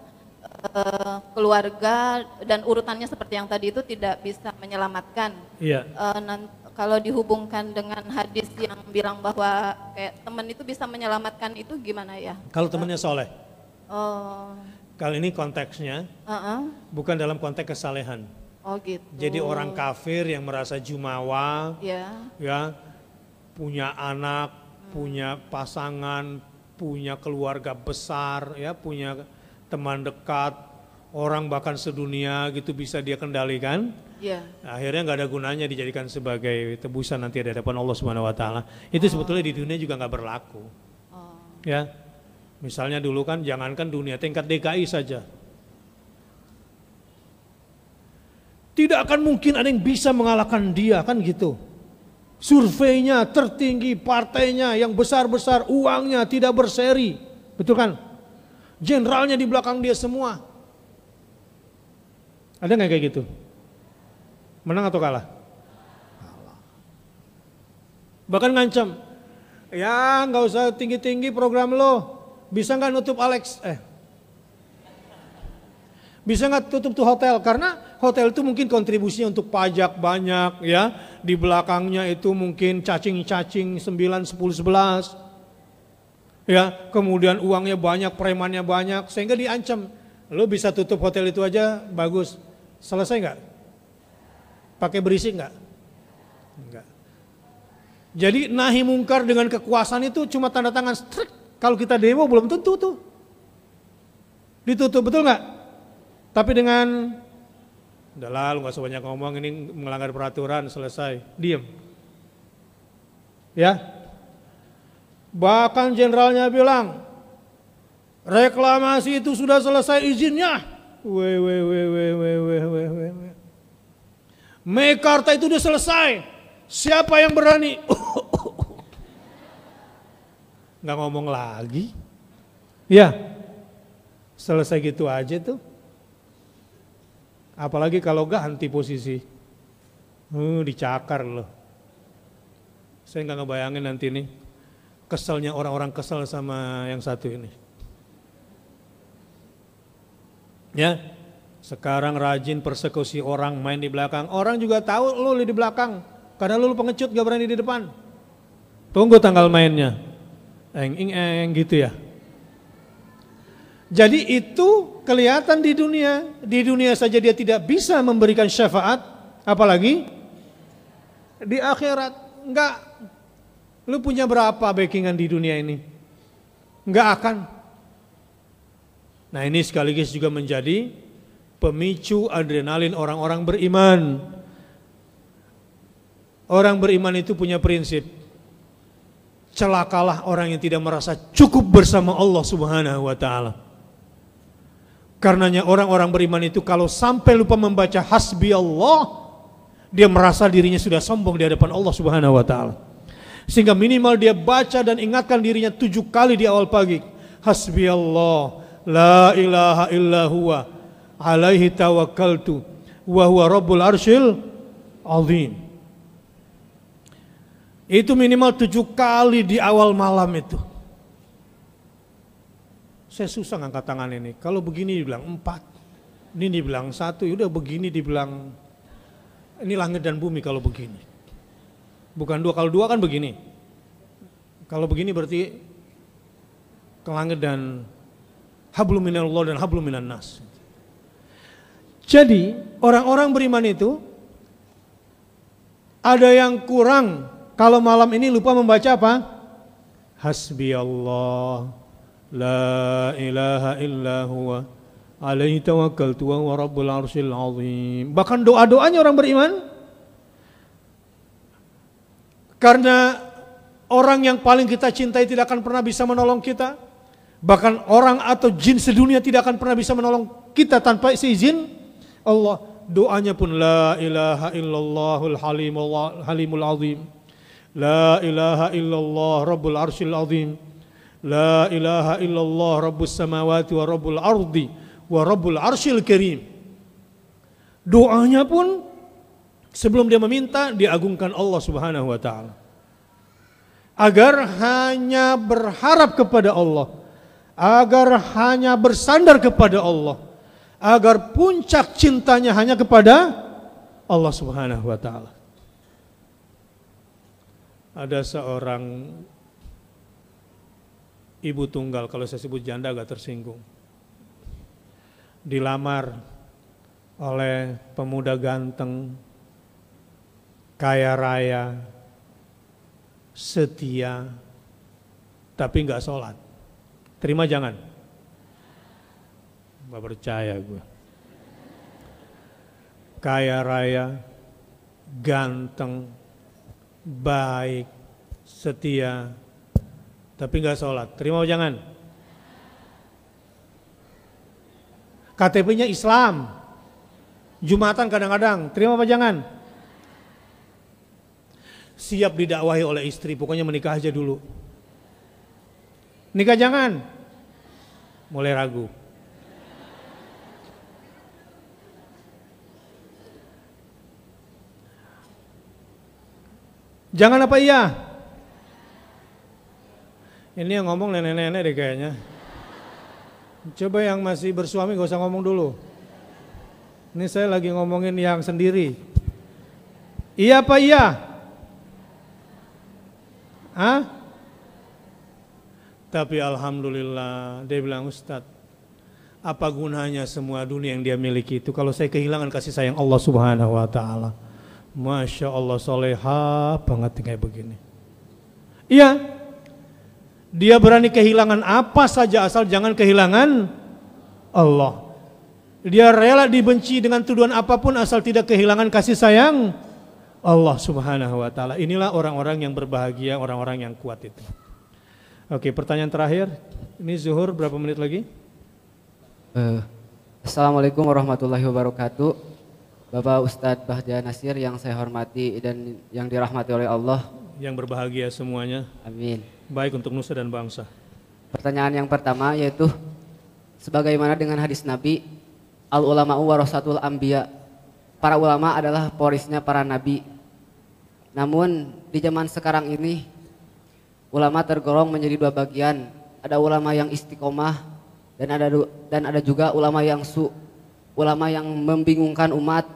D: eh, keluarga dan urutannya seperti yang tadi itu tidak bisa menyelamatkan.
A: Iya.
D: Kalau dihubungkan dengan hadis yang bilang bahwa kayak teman itu bisa menyelamatkan itu gimana ya?
A: Kalau temannya soleh.
D: Oh,
A: Kali ini konteksnya
D: uh-uh.
A: bukan dalam konteks kesalehan.
D: oh gitu.
A: Jadi orang kafir yang merasa jumawa,
D: Ya,
A: ya punya anak, punya pasangan, punya keluarga besar, ya punya teman dekat, orang bahkan sedunia gitu bisa dia kendalikan.
D: ya.
A: Akhirnya nggak ada gunanya dijadikan sebagai tebusan nanti di hadapan Allah Subhanahu Wa Taala. Itu sebetulnya di dunia juga nggak berlaku.
D: Oh,
A: Ya, misalnya dulu kan jangankan dunia tingkat DKI saja. Tidak akan mungkin ada yang bisa mengalahkan dia kan gitu. Surveinya tertinggi, partainya yang besar-besar, uangnya tidak berseri. Betul kan? Jenderalnya di belakang dia semua. Ada nggak kayak gitu? Menang atau kalah? Bahkan ngancam, ya nggak usah tinggi-tinggi program lo, bisa nggak nutup Alex? Eh, bisa nggak tutup tuh hotel? Karena hotel itu mungkin kontribusinya untuk pajak banyak ya. Di belakangnya itu mungkin cacing-cacing 9, 10, 11. Ya, kemudian uangnya banyak, premannya banyak, sehingga diancam. Lo bisa tutup hotel itu aja, bagus. Selesai nggak? Pakai berisik nggak? Enggak. Jadi nahi mungkar dengan kekuasaan itu cuma tanda tangan strik. Kalau kita demo belum tentu tuh. Ditutup betul nggak? Tapi dengan udah lu gak sebanyak ngomong ini melanggar peraturan selesai. Diem. Ya. Bahkan jenderalnya bilang reklamasi itu sudah selesai izinnya. Weh weh weh weh weh weh weh weh. Mekarta itu sudah selesai. Siapa yang berani? (laughs) nggak ngomong lagi ya selesai gitu aja tuh Apalagi kalau ganti posisi. Uh, dicakar loh. Saya nggak ngebayangin nanti nih keselnya orang-orang kesel sama yang satu ini. Ya, sekarang rajin persekusi orang main di belakang. Orang juga tahu lu di belakang. Karena lu pengecut gak berani di depan. Tunggu tanggal mainnya. Eng eng eng gitu ya. Jadi itu kelihatan di dunia. Di dunia saja dia tidak bisa memberikan syafaat, apalagi di akhirat. Enggak. Lu punya berapa backingan di dunia ini? Enggak akan. Nah ini sekaligus juga menjadi pemicu adrenalin orang-orang beriman. Orang beriman itu punya prinsip. Celakalah orang yang tidak merasa cukup bersama Allah Subhanahu wa taala. Karenanya orang-orang beriman itu kalau sampai lupa membaca hasbi Allah, dia merasa dirinya sudah sombong di hadapan Allah Subhanahu wa taala. Sehingga minimal dia baca dan ingatkan dirinya tujuh kali di awal pagi. Hasbi Allah, la ilaha illa huwa, alaihi tawakkaltu, wa huwa rabbul arsyil azim. Itu minimal tujuh kali di awal malam itu. Saya susah ngangkat tangan ini. Kalau begini dibilang empat, ini dibilang satu, udah begini dibilang ini langit dan bumi kalau begini. Bukan dua, kalau dua kan begini. Kalau begini berarti ke langit dan hablum minallah dan hablum minan nas. Jadi orang-orang beriman itu ada yang kurang kalau malam ini lupa membaca apa? Hasbi Allah La ilaha illa huwa alaihi tawakkaltu wa rabbul arsyil azim. Bahkan doa-doanya orang beriman karena orang yang paling kita cintai tidak akan pernah bisa menolong kita. Bahkan orang atau jin sedunia tidak akan pernah bisa menolong kita tanpa seizin Allah. Doanya pun la ilaha illallahul halimul, halimul azim. La ilaha illallah rabbul arsyil azim. La ilaha illallah rabbus samawati wa rabbul ardi wa rabbul arsyil karim. Doanya pun sebelum dia meminta diagungkan Allah Subhanahu wa taala. Agar hanya berharap kepada Allah, agar hanya bersandar kepada Allah, agar puncak cintanya hanya kepada Allah Subhanahu wa taala. Ada seorang ibu tunggal, kalau saya sebut janda agak tersinggung. Dilamar oleh pemuda ganteng, kaya raya, setia, tapi nggak sholat. Terima jangan? Gak percaya gue. Kaya raya, ganteng, baik, setia, tapi nggak sholat. Terima jangan? KTP-nya Islam, Jumatan kadang-kadang, terima apa jangan? Siap didakwahi oleh istri, pokoknya menikah aja dulu. Nikah jangan? Mulai ragu. Jangan apa iya? Ini yang ngomong nenek-nenek deh kayaknya. Coba yang masih bersuami gak usah ngomong dulu. Ini saya lagi ngomongin yang sendiri. Iya apa iya? Hah? Tapi alhamdulillah dia bilang Ustadz, apa gunanya semua dunia yang dia miliki itu kalau saya kehilangan kasih sayang Allah Subhanahu wa taala. Masya Allah soleha banget kayak begini. Iya, dia berani kehilangan apa saja asal jangan kehilangan Allah. Dia rela dibenci dengan tuduhan apa pun asal tidak kehilangan kasih sayang Allah Subhanahu wa taala. Inilah orang-orang yang berbahagia, orang-orang yang kuat itu. Oke, pertanyaan terakhir. Ini zuhur berapa menit lagi?
E: Uh, Assalamualaikum warahmatullahi wabarakatuh. Bapak Ustadz Bahja Nasir yang saya hormati dan yang dirahmati oleh Allah.
A: Yang berbahagia semuanya.
E: Amin.
A: Baik untuk nusa dan bangsa.
E: Pertanyaan yang pertama yaitu sebagaimana dengan hadis Nabi al ulama warasatul ambia. Para ulama adalah porisnya para nabi. Namun di zaman sekarang ini ulama tergolong menjadi dua bagian. Ada ulama yang istiqomah dan ada dan ada juga ulama yang su ulama yang membingungkan umat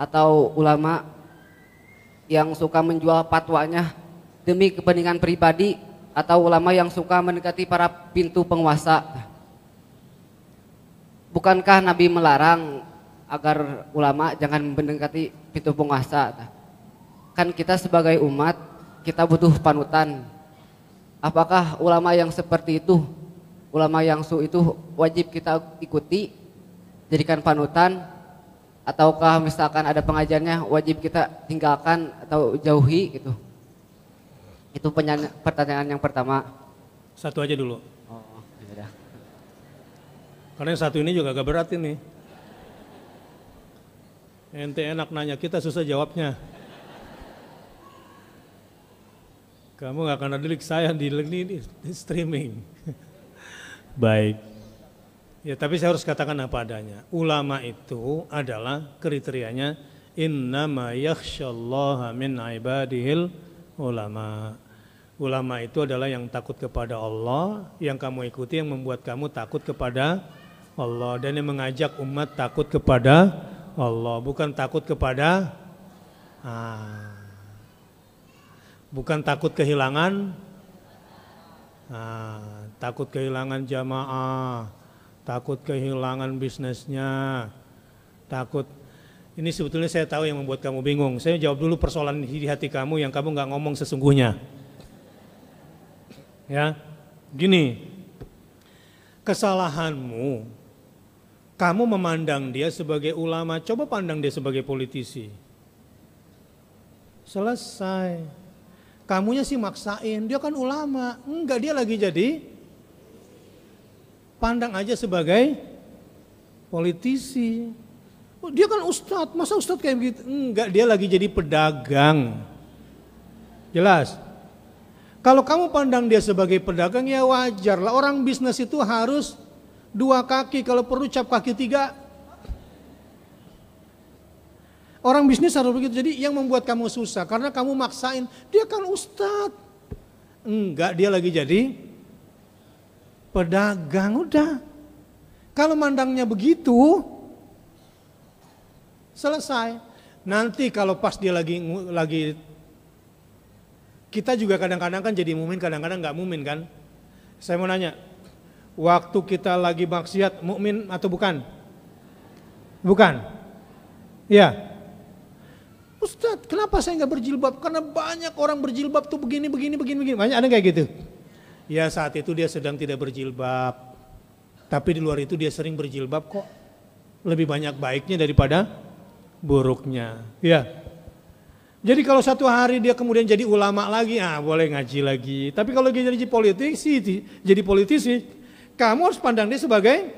E: atau ulama yang suka menjual fatwanya demi kepentingan pribadi atau ulama yang suka mendekati para pintu penguasa. Bukankah Nabi melarang agar ulama jangan mendekati pintu penguasa? Kan kita sebagai umat kita butuh panutan. Apakah ulama yang seperti itu, ulama yang su itu wajib kita ikuti, jadikan panutan ataukah misalkan ada pengajarnya wajib kita tinggalkan atau jauhi gitu? Itu pertanyaan yang pertama.
A: Satu aja dulu.
E: Oh ya
A: karena yang satu ini juga agak berat ini. Ente enak nanya kita susah jawabnya. Kamu gak akan ada saya di, di, di streaming. (laughs) Baik Ya, tapi saya harus katakan apa adanya. Ulama itu adalah kriterianya innama yakhsyallaha min ibadihil ulama. Ulama itu adalah yang takut kepada Allah, yang kamu ikuti yang membuat kamu takut kepada Allah dan yang mengajak umat takut kepada Allah, bukan takut kepada ah, bukan takut kehilangan ah, takut kehilangan jamaah takut kehilangan bisnisnya, takut ini sebetulnya saya tahu yang membuat kamu bingung. Saya jawab dulu persoalan di hati kamu yang kamu nggak ngomong sesungguhnya. Ya, gini, kesalahanmu, kamu memandang dia sebagai ulama, coba pandang dia sebagai politisi. Selesai. Kamunya sih maksain, dia kan ulama. Enggak, dia lagi jadi pandang aja sebagai politisi. Oh, dia kan ustadz, masa ustadz kayak begitu? Enggak, dia lagi jadi pedagang. Jelas. Kalau kamu pandang dia sebagai pedagang ya wajar lah. Orang bisnis itu harus dua kaki, kalau perlu cap kaki tiga. Orang bisnis harus begitu. Jadi yang membuat kamu susah karena kamu maksain dia kan ustadz. Enggak, dia lagi jadi pedagang udah. Kalau mandangnya begitu selesai. Nanti kalau pas dia lagi lagi kita juga kadang-kadang kan jadi mumin, kadang-kadang nggak mumin kan. Saya mau nanya, waktu kita lagi maksiat mukmin atau bukan? Bukan. Ya. Ustadz, kenapa saya nggak berjilbab? Karena banyak orang berjilbab tuh begini, begini, begini, begini. Banyak ada kayak gitu. Ya saat itu dia sedang tidak berjilbab. Tapi di luar itu dia sering berjilbab kok. Lebih banyak baiknya daripada buruknya. Ya. Jadi kalau satu hari dia kemudian jadi ulama lagi, ah boleh ngaji lagi. Tapi kalau dia jadi politisi, jadi politisi, kamu harus pandang dia sebagai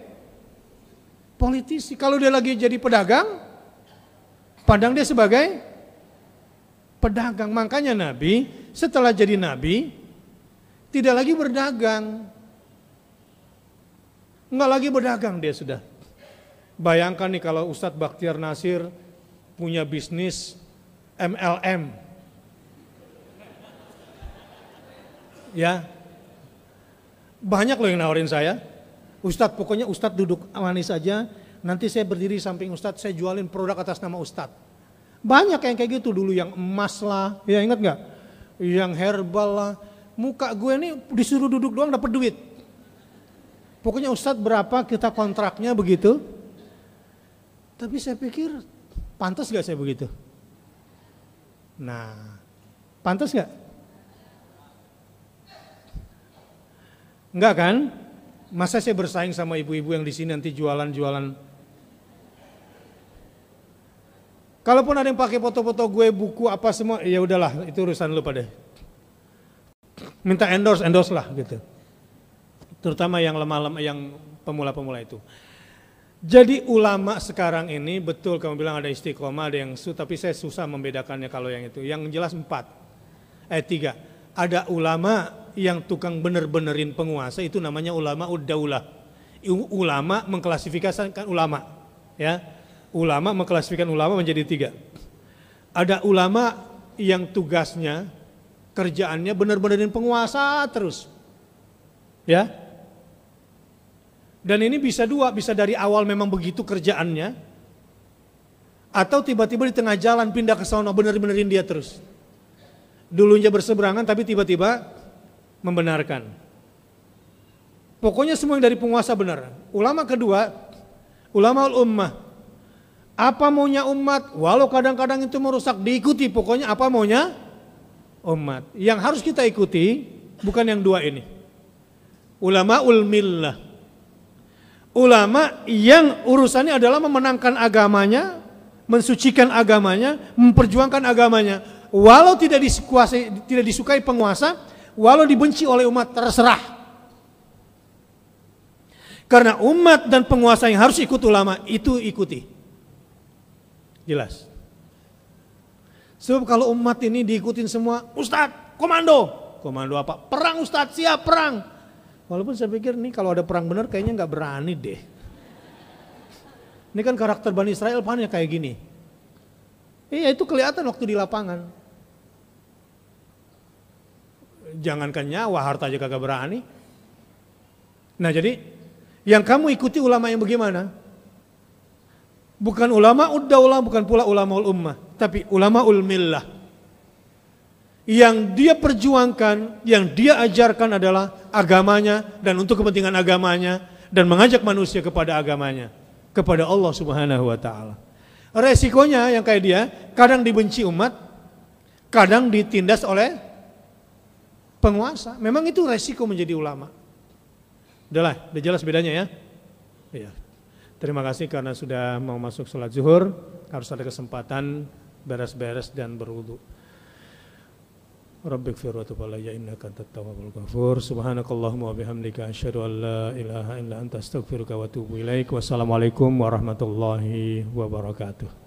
A: politisi. Kalau dia lagi jadi pedagang, pandang dia sebagai pedagang. Makanya Nabi setelah jadi Nabi, tidak lagi berdagang. Enggak lagi berdagang dia sudah. Bayangkan nih kalau Ustadz Bakhtiar Nasir punya bisnis MLM. Ya. Banyak loh yang nawarin saya. Ustadz pokoknya Ustadz duduk manis aja. Nanti saya berdiri samping Ustadz, saya jualin produk atas nama Ustadz. Banyak yang kayak gitu dulu, yang emas lah, ya ingat nggak? Yang herbal lah. Muka gue ini disuruh duduk doang dapat duit. Pokoknya Ustadz berapa kita kontraknya begitu. Tapi saya pikir pantas gak saya begitu? Nah, pantas nggak? Enggak kan? Masa saya bersaing sama ibu-ibu yang di sini nanti jualan-jualan? Kalaupun ada yang pakai foto-foto gue, buku apa semua, ya udahlah, itu urusan lu pada. Minta endorse, endorse lah gitu. Terutama yang lemah-lemah, yang pemula-pemula itu. Jadi ulama sekarang ini betul kamu bilang ada istiqomah, ada yang su, tapi saya susah membedakannya kalau yang itu. Yang jelas empat, eh tiga. Ada ulama yang tukang bener-benerin penguasa itu namanya ulama uddaulah. Ulama mengklasifikasikan ulama, ya. Ulama mengklasifikasikan ulama menjadi tiga. Ada ulama yang tugasnya kerjaannya bener-benerin penguasa terus, ya dan ini bisa dua, bisa dari awal memang begitu kerjaannya, atau tiba-tiba di tengah jalan pindah ke sana bener-benerin dia terus. Dulunya berseberangan tapi tiba-tiba membenarkan. Pokoknya semua yang dari penguasa benar. Ulama kedua, ulama ummah. Apa maunya umat, walau kadang-kadang itu merusak, diikuti. Pokoknya apa maunya umat. Yang harus kita ikuti bukan yang dua ini. Ulama ul millah ulama yang urusannya adalah memenangkan agamanya, mensucikan agamanya, memperjuangkan agamanya. Walau tidak disukai, tidak disukai penguasa, walau dibenci oleh umat terserah. Karena umat dan penguasa yang harus ikut ulama itu ikuti. Jelas. Sebab kalau umat ini diikutin semua, Ustadz, komando. Komando apa? Perang Ustadz, siap perang. Walaupun saya pikir nih kalau ada perang benar kayaknya nggak berani deh. Ini kan karakter Bani Israel panik kayak gini. Iya itu kelihatan waktu di lapangan. Jangankan nyawa, harta aja kagak berani. Nah jadi yang kamu ikuti ulama yang bagaimana? Bukan ulama uddaulah, bukan pula ulama ul ummah, tapi ulama ul millah yang dia perjuangkan, yang dia ajarkan adalah agamanya dan untuk kepentingan agamanya dan mengajak manusia kepada agamanya, kepada Allah Subhanahu wa taala. Resikonya yang kayak dia, kadang dibenci umat, kadang ditindas oleh penguasa. Memang itu resiko menjadi ulama. Udahlah, udah jelas bedanya ya. Iya. Terima kasih karena sudah mau masuk sholat zuhur, harus ada kesempatan beres-beres dan berwudu. Rabbik fir wa tub alayya innaka antat tawwabul ghafur. Subhanakallahumma wa bihamdika asyhadu an la ilaha illa anta astaghfiruka wa atubu ilaik. Wassalamualaikum warahmatullahi wabarakatuh.